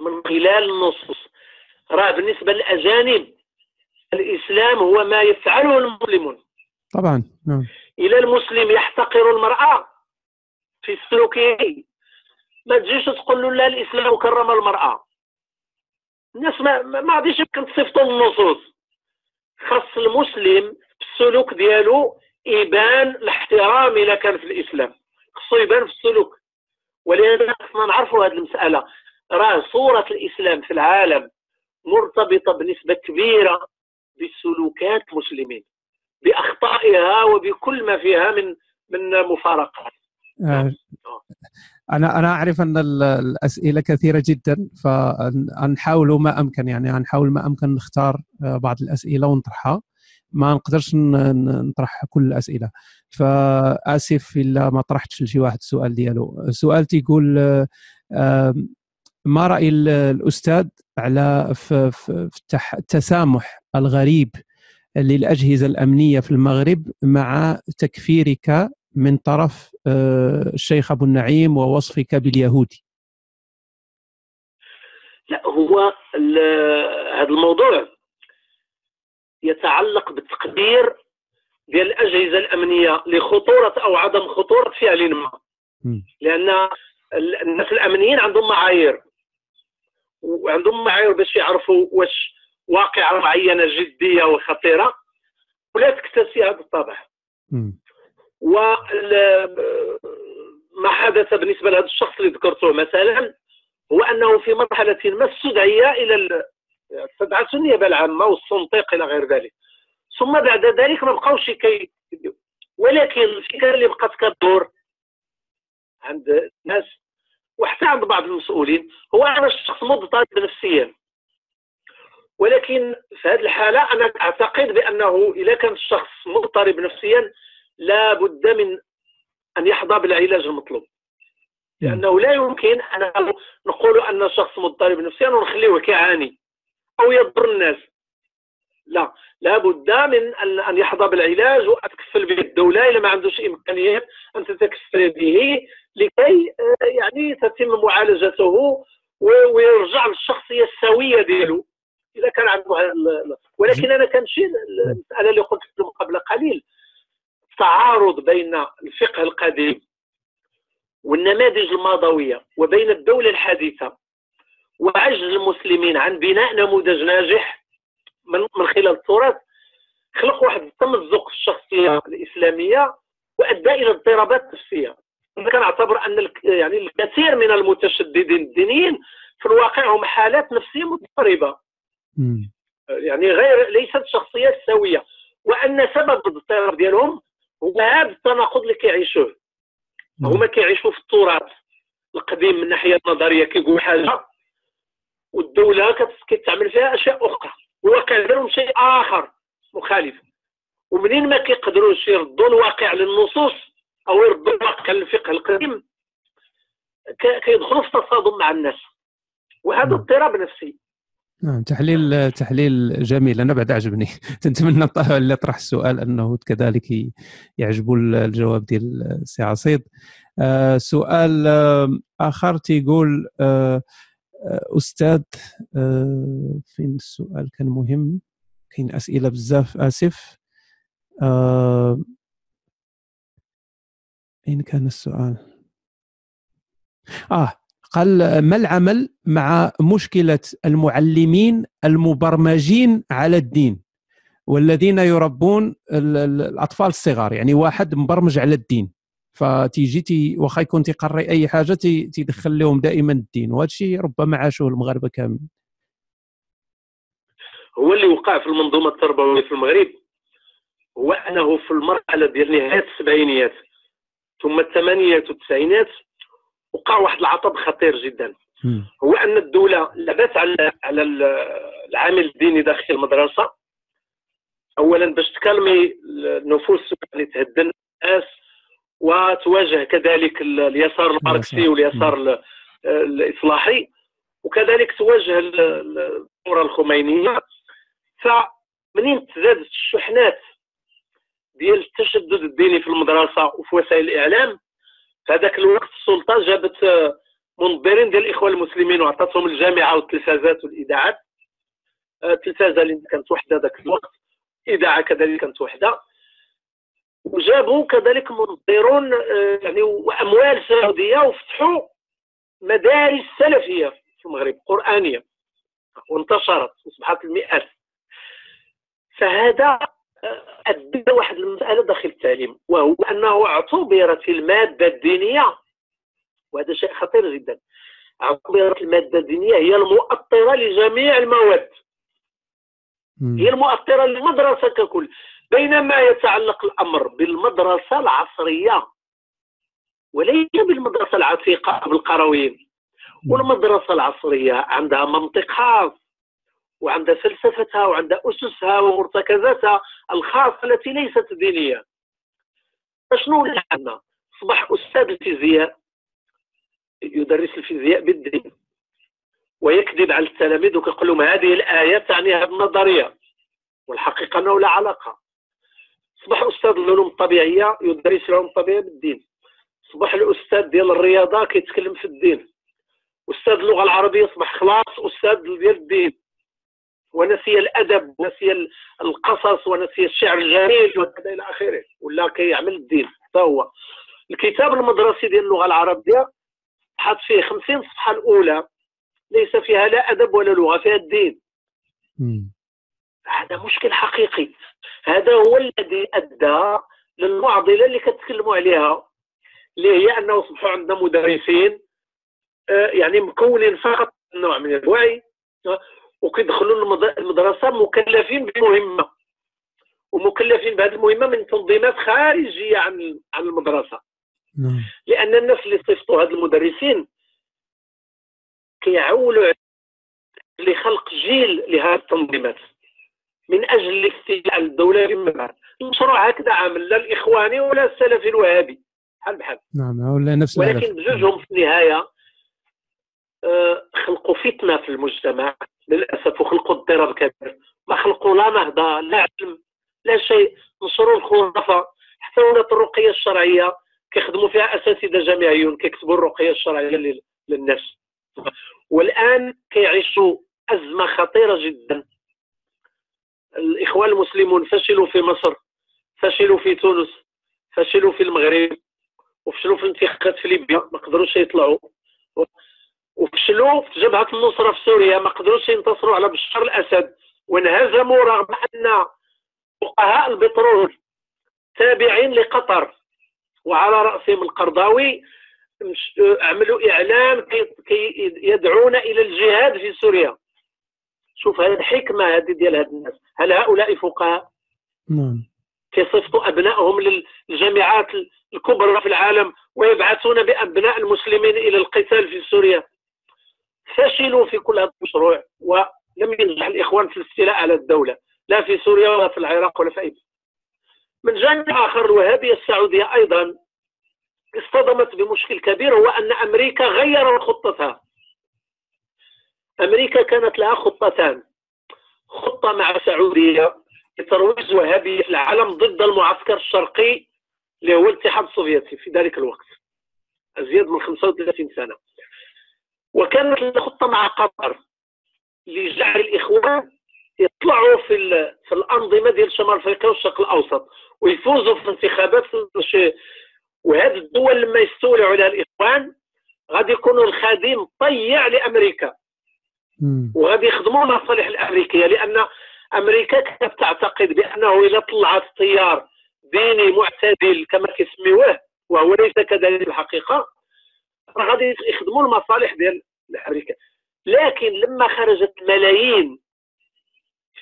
من خلال النصوص. راه بالنسبة للأجانب الإسلام هو ما يفعله المسلمون. طبعا نعم. إلى المسلم يحتقر المرأة في سلوكه. ما تجيش تقول له لا الإسلام كرم المرأة. الناس ما ما غاديش يمكن تصيفطوا النصوص. خاص المسلم السلوك ديالو يبان الاحترام إلى كان في الإسلام. خصو يبان في السلوك. ولهذا خصنا نعرفوا هذه المسألة. راه صورة الإسلام في العالم مرتبطة بنسبة كبيرة بسلوكات المسلمين بأخطائها وبكل ما فيها من من مفارقات. آه. أنا أنا أعرف أن الأسئلة كثيرة جدا فنحاول ما أمكن يعني نحاول ما أمكن نختار آه، بعض الأسئلة ونطرحها. ما نقدرش نطرح كل الأسئلة. فأسف إلا ما طرحتش لشي واحد السؤال ديالو. السؤال تيقول ما رأي الأستاذ على في التسامح الغريب للأجهزة الأمنية في المغرب مع تكفيرك من طرف آه، الشيخ أبو النعيم ووصفك باليهودي؟ لا هو هذا الموضوع يتعلق بالتقدير ديال الاجهزه الأمنية لخطورة أو عدم خطورة فعل ما. لأن الناس الأمنيين عندهم معايير وعندهم معايير باش يعرفوا واش واقعه معينة جدية وخطيرة ولا تكتسي هذا الطابع. وما حدث بالنسبة لهذا الشخص اللي ذكرته مثلا هو أنه في مرحلة ما استدعي إلى استدعته النيابه العامه والصنطيق إلى غير ذلك. ثم بعد ذلك ما بقاوش كي ولكن الفكرة اللي بقات كدور عند الناس وحتى عند بعض المسؤولين هو ان الشخص مضطرب نفسيا. ولكن في هذه الحالة أنا أعتقد بأنه إذا كان الشخص مضطرب نفسيا لا بد من أن يحظى بالعلاج المطلوب. لأنه لا يمكن ان نقول أن الشخص مضطرب نفسيا ونخليه كيعاني. أو يضر الناس. لا لابد من ان يحظى بالعلاج وتكفل به الدولة اذا ما عندوش امكانيات أن تتكفل به لكي آه، يعني تتم معالجته ويرجع للشخصية السوية ديالو. إذا كان عنده ولكن أنا كنمشي المساله اللي قلت قبل قليل. تعارض بين الفقه القديم والنماذج الماضوية وبين الدولة الحديثة. وعجز المسلمين عن بناء نموذج ناجح من, من خلال التراث خلق واحد التمزق في الشخصية الإسلامية وأدى إلى اضطرابات نفسية. أنا كنعتبر أن يعني الكثير من المتشددين الدينيين في الواقع هم حالات نفسية مضطربة. يعني غير ليست شخصيات سوية. وأن سبب الاضطراب ديالهم هو هذا التناقض اللي كيعيشوه. هما كيعيشوا في التراث القديم من الناحيه النظرية كيقول حاجة والدولة كتعمل فيها أشياء أخرى. الواقع ديالهم شيء آخر مخالف. ومنين ما كيقدروش يردوا الواقع للنصوص أو يردوا الواقع للفقه القديم كيدخلوا في تصادم مع الناس. وهذا اضطراب نفسي. نعم تحليل تحليل جميل. أنا بعد عجبني نتمنى اللي طرح السؤال أنه كذلك يعجبوا الجواب ديال السي عصيد. آه سؤال آخر تيقول آه أستاذ آه فين السؤال كان مهم؟ كاين أسئلة بزاف؟ آسف. آه أين كان السؤال؟ آه قال ما العمل مع مشكلة المعلمين المبرمجين على الدين؟ والذين يربون الأطفال الصغار يعني واحد مبرمج على الدين. فتيجي تي واخا يكون تيقري أي حاجة تيدخل لهم دائما الدين وهذا الشيء ربما عاشوه المغاربة كاملين. هو اللي وقع في المنظومة التربوية في المغرب هو أنه في المرحلة ديال نهاية السبعينيات ثم الثمانينات والتسعينات وقع واحد العطب خطير جدا. هو أن الدولة لبت على على العامل الديني داخل المدرسة اولا باش تكلمي النفوس اللي تهدن الناس وتواجه كذلك اليسار الماركسي واليسار الإصلاحي وكذلك تواجه الثوره الخمينية. فمنين تزادت الشحنات ديال التشدد الديني في المدرسة وفي وسائل الإعلام؟ في هذاك الوقت السلطة جابت منظرين ديال الاخوان المسلمين وعطاتهم الجامعة والتلفازات والإذاعات. التلفازة اللي كانت وحدة ذاك الوقت إذاعة كذلك كانت وحدة. وجابوا كذلك منظرون آه، يعني وأموال سعودية وفتحوا مدارس سلفية في المغرب قرآنية وانتشرت وصبحت المئات. فهذا أدى واحد المسألة داخل التعليم وهو أنه اعتبرت المادة الدينية. وهذا شيء خطير جدا. اعتبرت المادة الدينية هي المؤطرة لجميع المواد. هي المؤطرة للمدرسة ككل. بينما يتعلق الأمر بالمدرسة العصرية وليس بالمدرسة العتيقة بالقرويين والمدرسة العصرية عندها منطق خاص وعندها فلسفتها وعندها أسسها ومرتكزاتها الخاصة التي ليست دينية. فشنو اللي عندنا أصبح أستاذ الفيزياء يدرس الفيزياء بالدين ويكذب على التلاميذ ويقول لهم هذه الآية تعني هذه النظرية والحقيقة أنه لا علاقة. أصبح أستاذ العلوم الطبيعية يدرس العلوم الطبيعية بالدين. أصبح الأستاذ ديال الرياضة كيتكلم في الدين. أستاذ اللغة العربية أصبح خلاص أستاذ ديال الدين. ونسي الأدب ونسي القصص ونسي الشعر الجميل وكذا إلى آخره. ولا كيعمل الدين. حتى هو. الكتاب المدرسي ديال اللغة العربية حط فيه 50 صفحة الأولى. ليس فيها لا أدب ولا لغة فيها الدين. هذا مشكل حقيقي. هذا هو الذي أدى للمعضله اللي كتكلموا عليها اللي هي أنه اصبحوا عندنا مدرسين آه، يعني مكونين فقط نوع من الوعي وكيدخلوا المدرسة مكلفين بمهمة. ومكلفين بهذه المهمة من تنظيمات خارجية عن عن المدرسة. نعم. لأن الناس اللي صيفطوا هاد المدرسين كيعولوا لخلق جيل لهذه التنظيمات. من أجل الاستيلاء الدولة بعد المشروع هكذا عامل لا الإخواني ولا السلفي الوهابي. بحال بحال. نعم ولا نفس ولكن بجوجهم في النهاية آه، خلقوا فتنة في المجتمع للأسف وخلقوا اضطراب كبير. ما خلقوا لا نهضه لا علم لا شيء. نشروا الخرافه حتى ولات الرقية الشرعية كيخدموا فيها أساتذة جامعيون كيكتبوا الرقية الشرعية للناس. والآن كيعيشوا أزمة خطيرة جدا. الإخوان المسلمون فشلوا في مصر فشلوا في تونس فشلوا في المغرب وفشلوا في الانتخابات في ليبيا ما قدروش يطلعوا. وفشلوا في جبهة النصره في سوريا ما قدروش ينتصروا على بشار الأسد. وانهزموا رغم أن فقهاء البترول تابعين لقطر. وعلى رأسهم القرضاوي عملوا إعلان كي يدعون إلى الجهاد في سوريا. شوف هذه الحكمة هذه ديال هاد الناس. هل هؤلاء فقهاء؟ نعم. كيصيفطوا أبنائهم للجامعات الكبرى في العالم ويبعثون بأبناء المسلمين إلى القتال في سوريا؟ فشلوا في كل هذا المشروع ولم ينجح الإخوان في الاستيلاء على الدولة لا في سوريا ولا في العراق ولا في أي من جانب آخر الوهابيه السعودية أيضا اصطدمت بمشكل كبير هو أن أمريكا غيرت خطتها. أمريكا كانت لها خطتان خطة مع السعوديه لترويج وهابية العالم ضد المعسكر الشرقي اللي هو الاتحاد السوفيتي في ذلك الوقت. أزيد من 35 سنة. وكانت خطة مع قطر لجعل الإخوان يطلعوا في في الأنظمة ديال شمال أفريقيا والشرق الأوسط ويفوزوا في الانتخابات وهذه الدول لما يستولوا عليها الإخوان غادي يكونوا الخادم طيع لأمريكا. وغادي يخدموا المصالح الأمريكية لأن أمريكا كانت تعتقد بأنه إذا طلعت تيار ديني معتدل كما كيسميوه وهو ليس كذلك الحقيقة غادي يخدموا المصالح ديال أمريكا لكن لما خرجت ملايين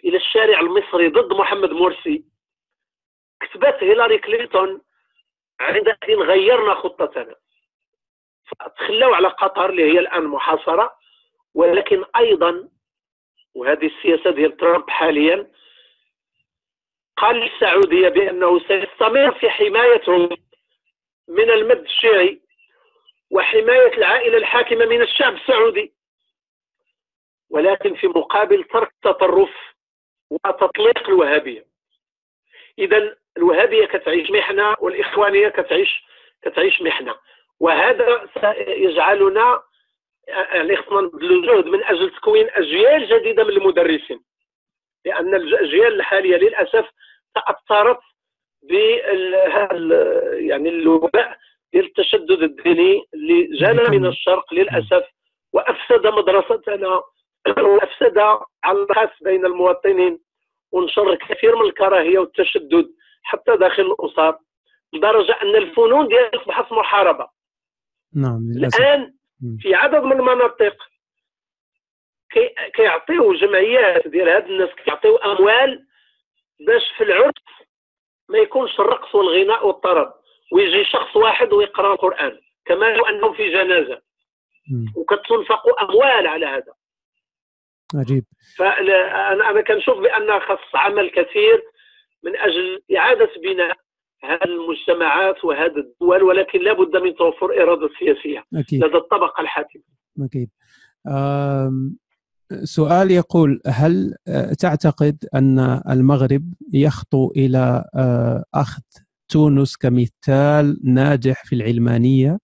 إلى الشارع المصري ضد محمد مرسي كتبت هيلاري كلينتون عندئذ غيرنا خطتنا. فتخلوا على قطر اللي هي الآن محاصرة ولكن أيضا وهذه السياسة ديال ترامب حاليا قال للسعودية بأنه سيستمر في حمايتهم من المد الشيعي وحماية العائلة الحاكمة من الشعب السعودي. ولكن في مقابل ترك التطرف وتطليق الوهابية. اذا الوهابية كتعيش محنة والإخوانية كتعيش كتعيش محنة. وهذا سيجعلنا يعني خصنا نبذلوا جهد من أجل تكوين أجيال جديدة من المدرسين. لأن الأجيال الحالية للأسف تأثرت بهذا يعني الوباء ديال التشدد الديني اللي جانا من الشرق للأسف وأفسد مدرستنا وأفسد على الخاص بين المواطنين ونشر كثير من الكراهية والتشدد حتى داخل الأسر لدرجة أن الفنون ديالها اصبحت محاربة. نعم للأسف. الآن في عدد من المناطق. كي كيعطيو جمعيات ديال هاد الناس كيعطيو أموال باش في العرس ما يكونش الرقص والغناء والطرب ويجي شخص واحد ويقرأ القرآن كما لو أنهم في جنازة. وكتنفق أموال على هذا. عجيب. فانا أنا كنشوف بأن خاص عمل كثير من أجل إعادة بناء هذه المجتمعات وهذه الدول ولكن لابد من توفر إرادة سياسية أكيد. لدى الطبقة الحاكمة. أكيد. سؤال يقول هل تعتقد أن المغرب يخطو إلى أخذ تونس كمثال ناجح في العلمانية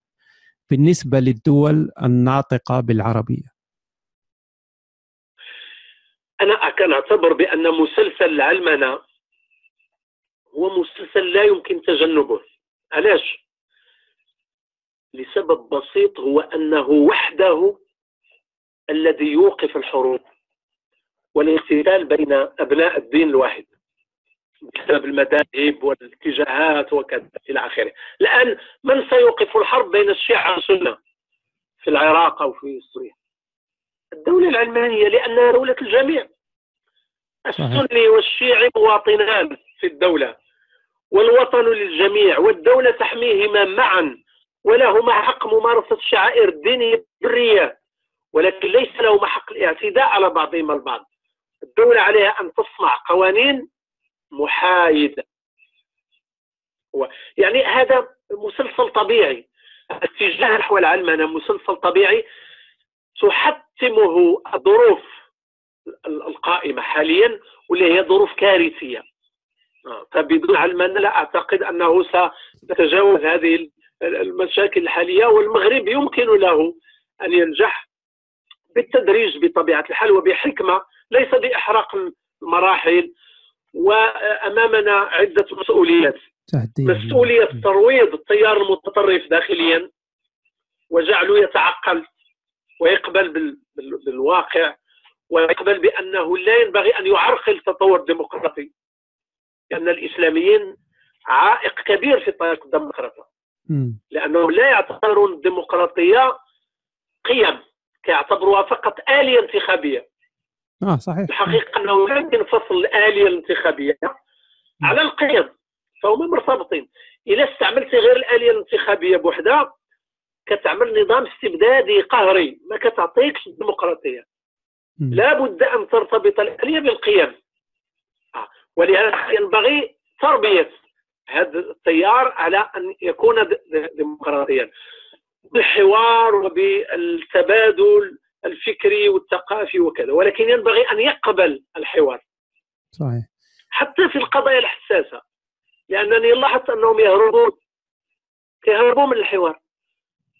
بالنسبة للدول الناطقة بالعربية؟ أنا كان أعتبر بأن مسلسل العلمنة هو مسلسل لا يمكن تجنبه. علاش؟ لسبب بسيط هو أنه وحده الذي يوقف الحروب والاقتتال بين أبناء الدين الواحد بسبب المذاهب والاتجاهات وكذا إلى آخره. الآن من سيوقف الحرب بين الشيعة والسنة في العراق أو في سوريا؟ الدولة العلمانية لأنها دولة الجميع. السني والشيعي مواطنان في الدولة. والوطن للجميع والدولة تحميهما معا ولهما حق ممارسة الشعائر الدينية بالرية ولكن ليس لهما حق الاعتداء على بعضهما البعض. الدولة عليها أن تصنع قوانين محايدة. يعني هذا مسلسل طبيعي. اتجاه نحو العلمنة مسلسل طبيعي تحتمه الظروف القائمة حاليا واللي هي ظروف كارثية. فبدون علم لا أعتقد أنه سيتجاوز هذه المشاكل الحالية والمغرب يمكن له أن ينجح بالتدريج بطبيعة الحال وبحكمة ليس بإحراق المراحل وأمامنا عدة مسؤوليات. مسؤولية ترويض التيار المتطرف داخليا وجعله يتعقل ويقبل بالواقع ويقبل بأنه لا ينبغي أن يعرقل التطور الديمقراطي لأن الإسلاميين عائق كبير في طريق الديمقراطيه لأنهم لا يعتبرون الديمقراطية قيم كيعتبروها فقط آلية انتخابية. آه صحيح. الحقيقة أنه لا يمكن فصل الآلية الانتخابية على القيم فهما مرتبطين. إذا استعملت غير الآلية الانتخابية بوحدها كتعمل نظام استبدادي قهري ما كتعطيكش الديمقراطية. لابد أن ترتبط الآلية بالقيم. ولهذا ينبغي تربية هذا التيار على أن يكون ديمقراطيا. بالحوار وبالتبادل الفكري والثقافي وكذا. ولكن ينبغي أن يقبل الحوار. صحيح. حتى في القضايا الحساسة. لأنني لاحظت أنهم يهربون يهربون من الحوار.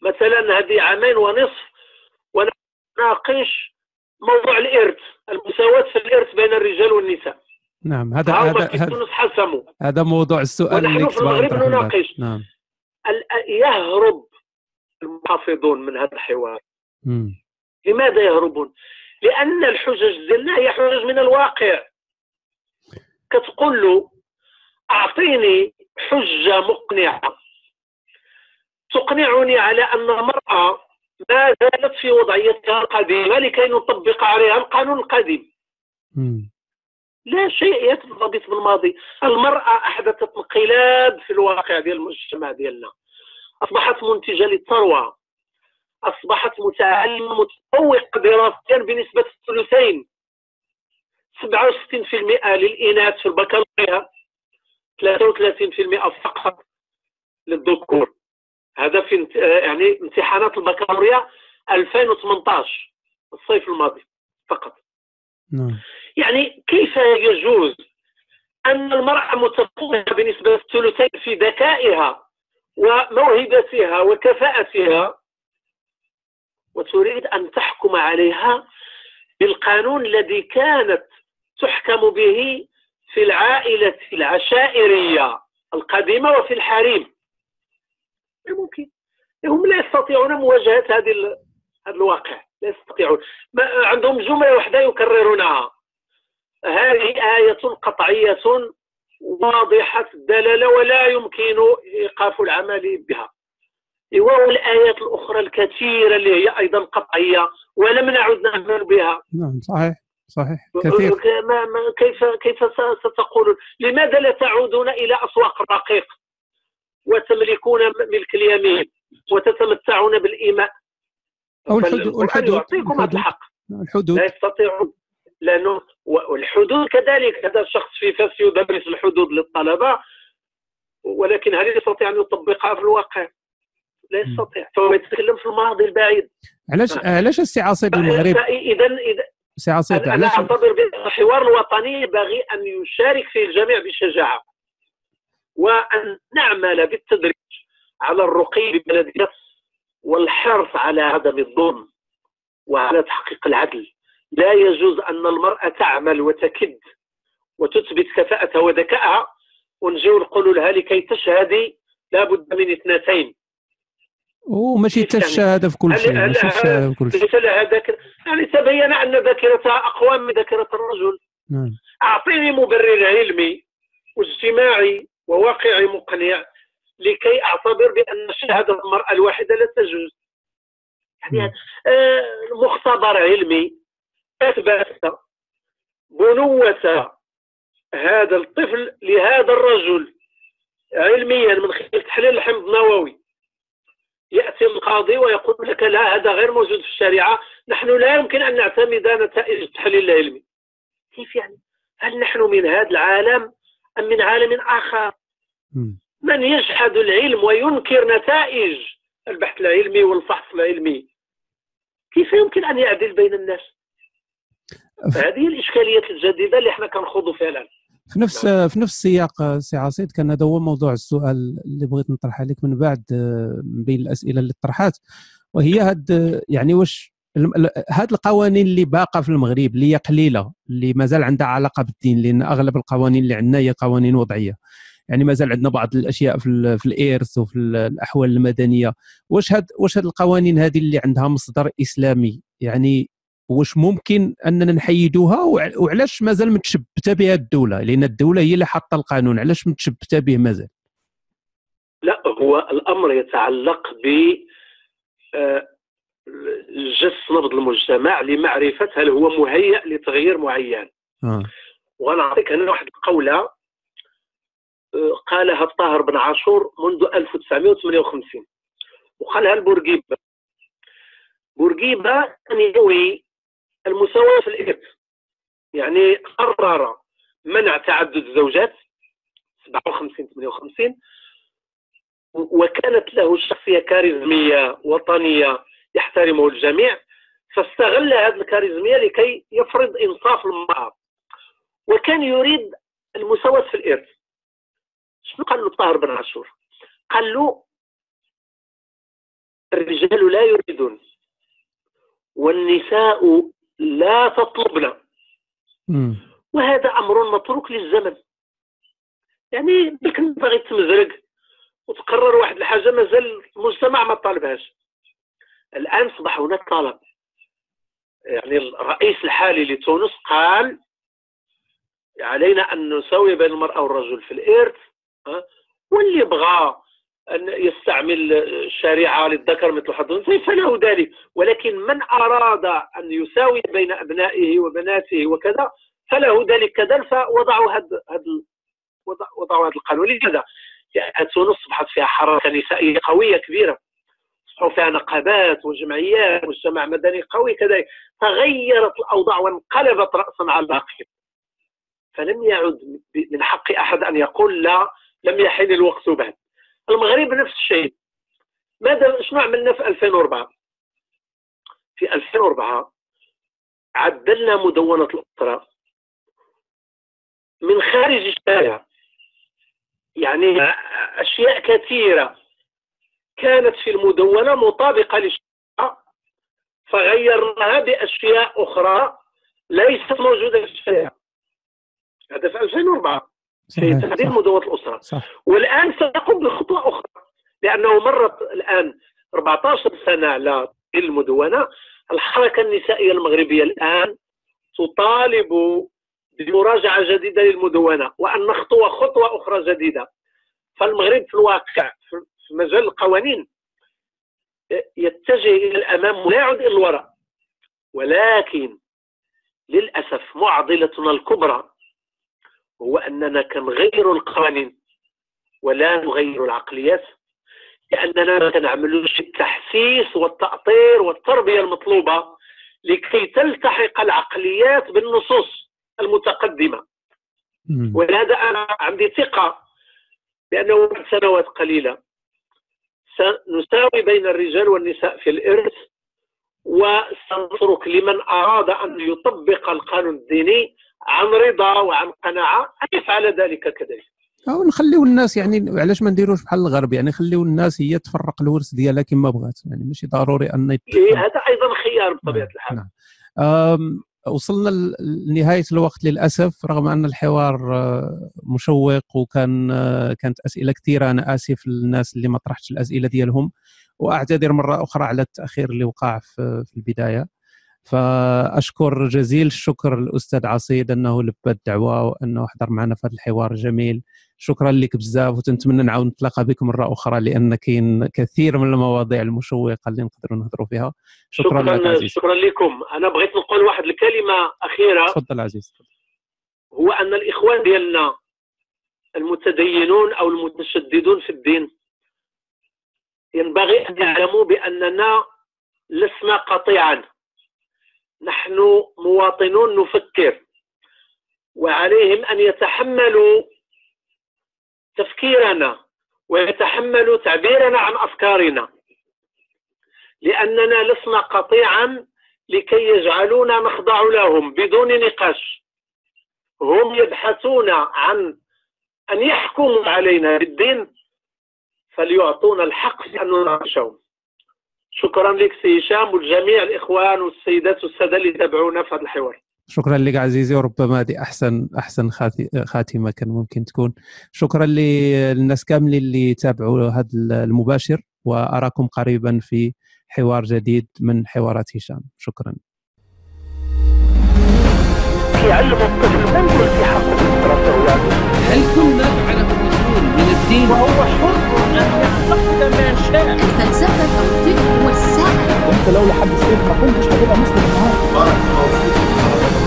مثلا هذه عامين ونصف ونناقش موضوع الإرث المساواة في الإرث بين الرجال والنساء. نعم هذا هذا في هذا, تونس حسموا هذا موضوع السؤال ونحن اللي في المغرب. نناقش. نعم يهرب المحافظون من هذا الحوار مم. لماذا يهربون؟ لأن الحجج ديالنا هي حجج من الواقع كتقول له أعطيني حجة مقنعة تقنعني على أن المرأة ما زالت في وضعيتها القديمة لكي نطبق عليها القانون القديم مم. لا شيء يرتبط بالماضي. المرأة أحدثت انقلاب في الواقع ديال المجتمع ديالنا. أصبحت منتجة للثروة. أصبحت متعلمة متفوقة دراسيا بنسبة الثلثين. 67% للإناث في البكالوريا. 33% فقط للذكور. هذا في يعني امتحانات البكالوريا 2018 الصيف الماضي فقط. نعم. يعني كيف يجوز أن المرأة متفوقة بنسبة الثلثين في ذكائها وموهبتها وكفاءتها؟ وتريد أن تحكم عليها بالقانون الذي كانت تحكم به في العائلة العشائرية القديمة وفي الحريم. ممكن. هم لا يستطيعون مواجهة هذه هذا الواقع. لا يستطيعون. ما عندهم جملة واحدة يكررونها. هذه آية قطعية واضحة الدلالة ولا يمكن إيقاف العمل بها. والآيات الأخرى الكثيرة اللي هي أيضا قطعية ولم نعد نعمل بها. نعم صحيح صحيح كثير. ما ما كيف كيف س- ستقولون لماذا لا تعودون إلى أسواق الرقيق وتملكون ملك اليمين وتتمتعون بالإيماء؟ أو الحدود والحدود يعطيكم الحدود. الحق. الحدود. لا يستطيعون. لأنه والحدود كذلك هذا الشخص في فاس يدرس الحدود للطلبة ولكن هل يستطيع أن يطبقها في الواقع؟ لا يستطيع فهو يتكلم في الماضي البعيد. علاش علاش السي عصيب المغرب؟ اذا اذا سي عصيب أنا أعتبر بأن الحوار الوطني ينبغي أن يشارك فيه الجميع بشجاعة وأن نعمل بالتدريج على الرقي ببلديه والحرص على عدم الظلم وعلى تحقيق العدل. لا يجوز أن المرأة تعمل وتكد وتثبت كفاءتها وذكائها ونجيو نقولوا لها لكي تشهدي لابد من اثنتين. وماشي حتى يعني الشهادة في كل شيء ماشي الشهادة في كل شيء. ليس لها ذاكره يعني تبين أن ذاكرتها أقوى من ذاكرة الرجل. نعم. أعطيني مبرر علمي واجتماعي وواقعي مقنع لكي أعتبر بأن شهادة المرأة الواحدة لا تجوز. يعني آه، مختبر علمي. أثبت بنوة هذا الطفل لهذا الرجل علميا من خلال تحليل الحمض النووي. يأتي القاضي ويقول لك لا هذا غير موجود في الشريعة. نحن لا يمكن أن نعتمد نتائج التحليل العلمي. كيف يعني؟ هل نحن من هذا العالم أم من عالم آخر؟ مم. من يجحد العلم وينكر نتائج البحث العلمي والفحص العلمي؟ كيف يمكن أن يعدل بين الناس؟ هذه الإشكاليات الجديدة اللي إحنا كنخوضوا فيها الان في نفس في نفس السياق سي عصيد كان هذا هو موضوع السؤال اللي بغيت نطرح عليك من بعد من بين الأسئلة اللي طرحات. وهي هاد يعني واش هاد القوانين اللي باقة في المغرب اللي هي قليلة اللي مازال عندها علاقة بالدين لأن أغلب القوانين اللي عندنا هي قوانين وضعية. يعني مازال عندنا بعض الأشياء في, في الإرث وفي ال- الأحوال المدنية. واش هاد واش هاد القوانين هذه اللي عندها مصدر إسلامي؟ يعني واش ممكن أننا نحيدوها وع- وعلاش مازال متشبتة بها الدولة؟ لأن الدولة هي اللي حاطة القانون علاش متشبتة به مازال؟ لا هو الأمر يتعلق ب آه، جس نبض المجتمع لمعرفة هل هو مهيأ لتغيير معين. آه. ونعطيك هنا واحد القولة آه، قالها الطاهر بن عاشور منذ 1958 وقالها البورقيبة. بورقيبة كان ينوي المساواة في الإرث يعني قرر منع تعدد الزوجات 57 58 و- وكانت له شخصية كاريزمية وطنية يحترمه الجميع فاستغل هذه الكاريزمية لكي يفرض إنصاف المرأة. وكان يريد المساواة في الإرث شنو قال له طاهر بن عاشور؟ قال له الرجال لا يريدون والنساء لا تطلبن مم. وهذا أمر متروك للزمن يعني ديك باغي تمزرق وتقرر واحد الحاجة مازال المجتمع ما طالبهاش الآن اصبح هناك طلب يعني الرئيس الحالي لتونس قال علينا أن نساوي بين المرأة والرجل في الإرث ها؟ واللي بغى أن يستعمل الشريعه للذكر مثل حظ الانثيين فله ذلك؟ ولكن من أراد أن يساوي بين أبنائه وبناته وكذا فله ذلك كذا فوضعوا هذا وضعوا هذا القانون. لماذا؟ يعني تونس أصبحت فيها حركه نسائية قوية كبيرة أصبحوا فيها نقابات وجمعيات مجتمع مدني قوي كذلك تغيرت الأوضاع وانقلبت راسا على العقيد فلم يعد من حق أحد أن يقول لا لم يحن الوقت بعد المغرب نفس الشيء. ماذا شنو عملنا في 2004 في 2004 عدلنا مدونة الأسرة من خارج الشارع. يعني أشياء كثيرة كانت في المدونة مطابقة للشارع فغيرناها بأشياء أخرى ليست موجودة في الشارع. هذا في 2004 في تحديد مدونة الأسرة. صح. والآن سنقوم بخطوة أخرى لأنه مرت الآن 14 سنة على المدونة الحركة النسائية المغربية الآن تطالب بمراجعة جديدة للمدونة وأن نخطو خطوة أخرى جديدة. فالمغرب في الواقع في مجال القوانين يتجه إلى الأمام ولا يعود إلى الوراء. ولكن للأسف معضلتنا الكبرى هو أننا كنغير القوانين ولا نغير العقليات لأننا ما كنعملوش التحسيس والتأطير والتربية المطلوبة لكي تلتحق العقليات بالنصوص المتقدمة. ولهذا أنا عندي ثقة بأنه بعد سنوات قليلة سنساوي بين الرجال والنساء في الإرث وسنترك لمن أراد أن يطبق القانون الديني عن رضا وعن قناعة. أن يفعل ذلك كذلك؟ أو نخليو الناس يعني علاش ما نديروش بحال الغرب؟ يعني خليو الناس هي تفرق الورث ديالها كما بغات. يعني ماشي ضروري أن. إيه هذا أيضا خيار بطبيعة الحال. نعم. وصلنا لنهاية الوقت للأسف. رغم أن الحوار آه، مشوق وكان آه، كانت أسئلة كثيرة أنا آسف للناس اللي ما طرحتش الأسئلة ديالهم. وأعتذر مرة أخرى على التأخير اللي وقع في في البداية. فأشكر جزيل الشكر الاستاذ عصيد أنه لبى الدعوة وأنه حضر معنا في هذا الحوار الجميل شكرا لك بزاف وتنتمنى نعاود نتلاقى بك مرة أخرى لأن كاين كثير من المواضيع المشوقة اللي نقدروا نهضروا فيها. شكرا, لك شكرا, عزيز شكرا لكم. أنا بغيت نقول واحد الكلمة أخيرة. تفضل عزيز هو أن الإخوان ديالنا المتدينون أو المتشددون في الدين ينبغي أن يعلموا بأننا لسنا قطيعا. نحن مواطنون نفكر وعليهم أن يتحملوا تفكيرنا ويتحملوا تعبيرنا عن أفكارنا. لأننا لسنا قطيعا لكي يجعلونا نخضع لهم بدون نقاش. هم يبحثون عن أن يحكموا علينا بالدين فليعطونا الحق في أن نناقشهم. شكرا لك سي هشام والجميع الإخوان والسيدات والسادة اللي تابعونا في هذا الحوار. شكرا لك عزيزي وربما هذه أحسن أحسن خاتي- خاتمة كان ممكن تكون. شكرا للناس كاملين اللي تابعوا هذا المباشر وأراكم قريبا في حوار جديد من حوارات هشام. شكرا. الطفل هل كنا على الرسول من الدين؟ وهو حر الفلسفة لو لحد الصيف ما كنتش هتبقى مسلم النهارده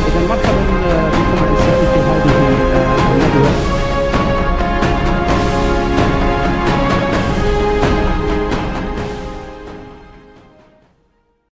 اذا مرحبا بكم اعزائي في هذه الندوه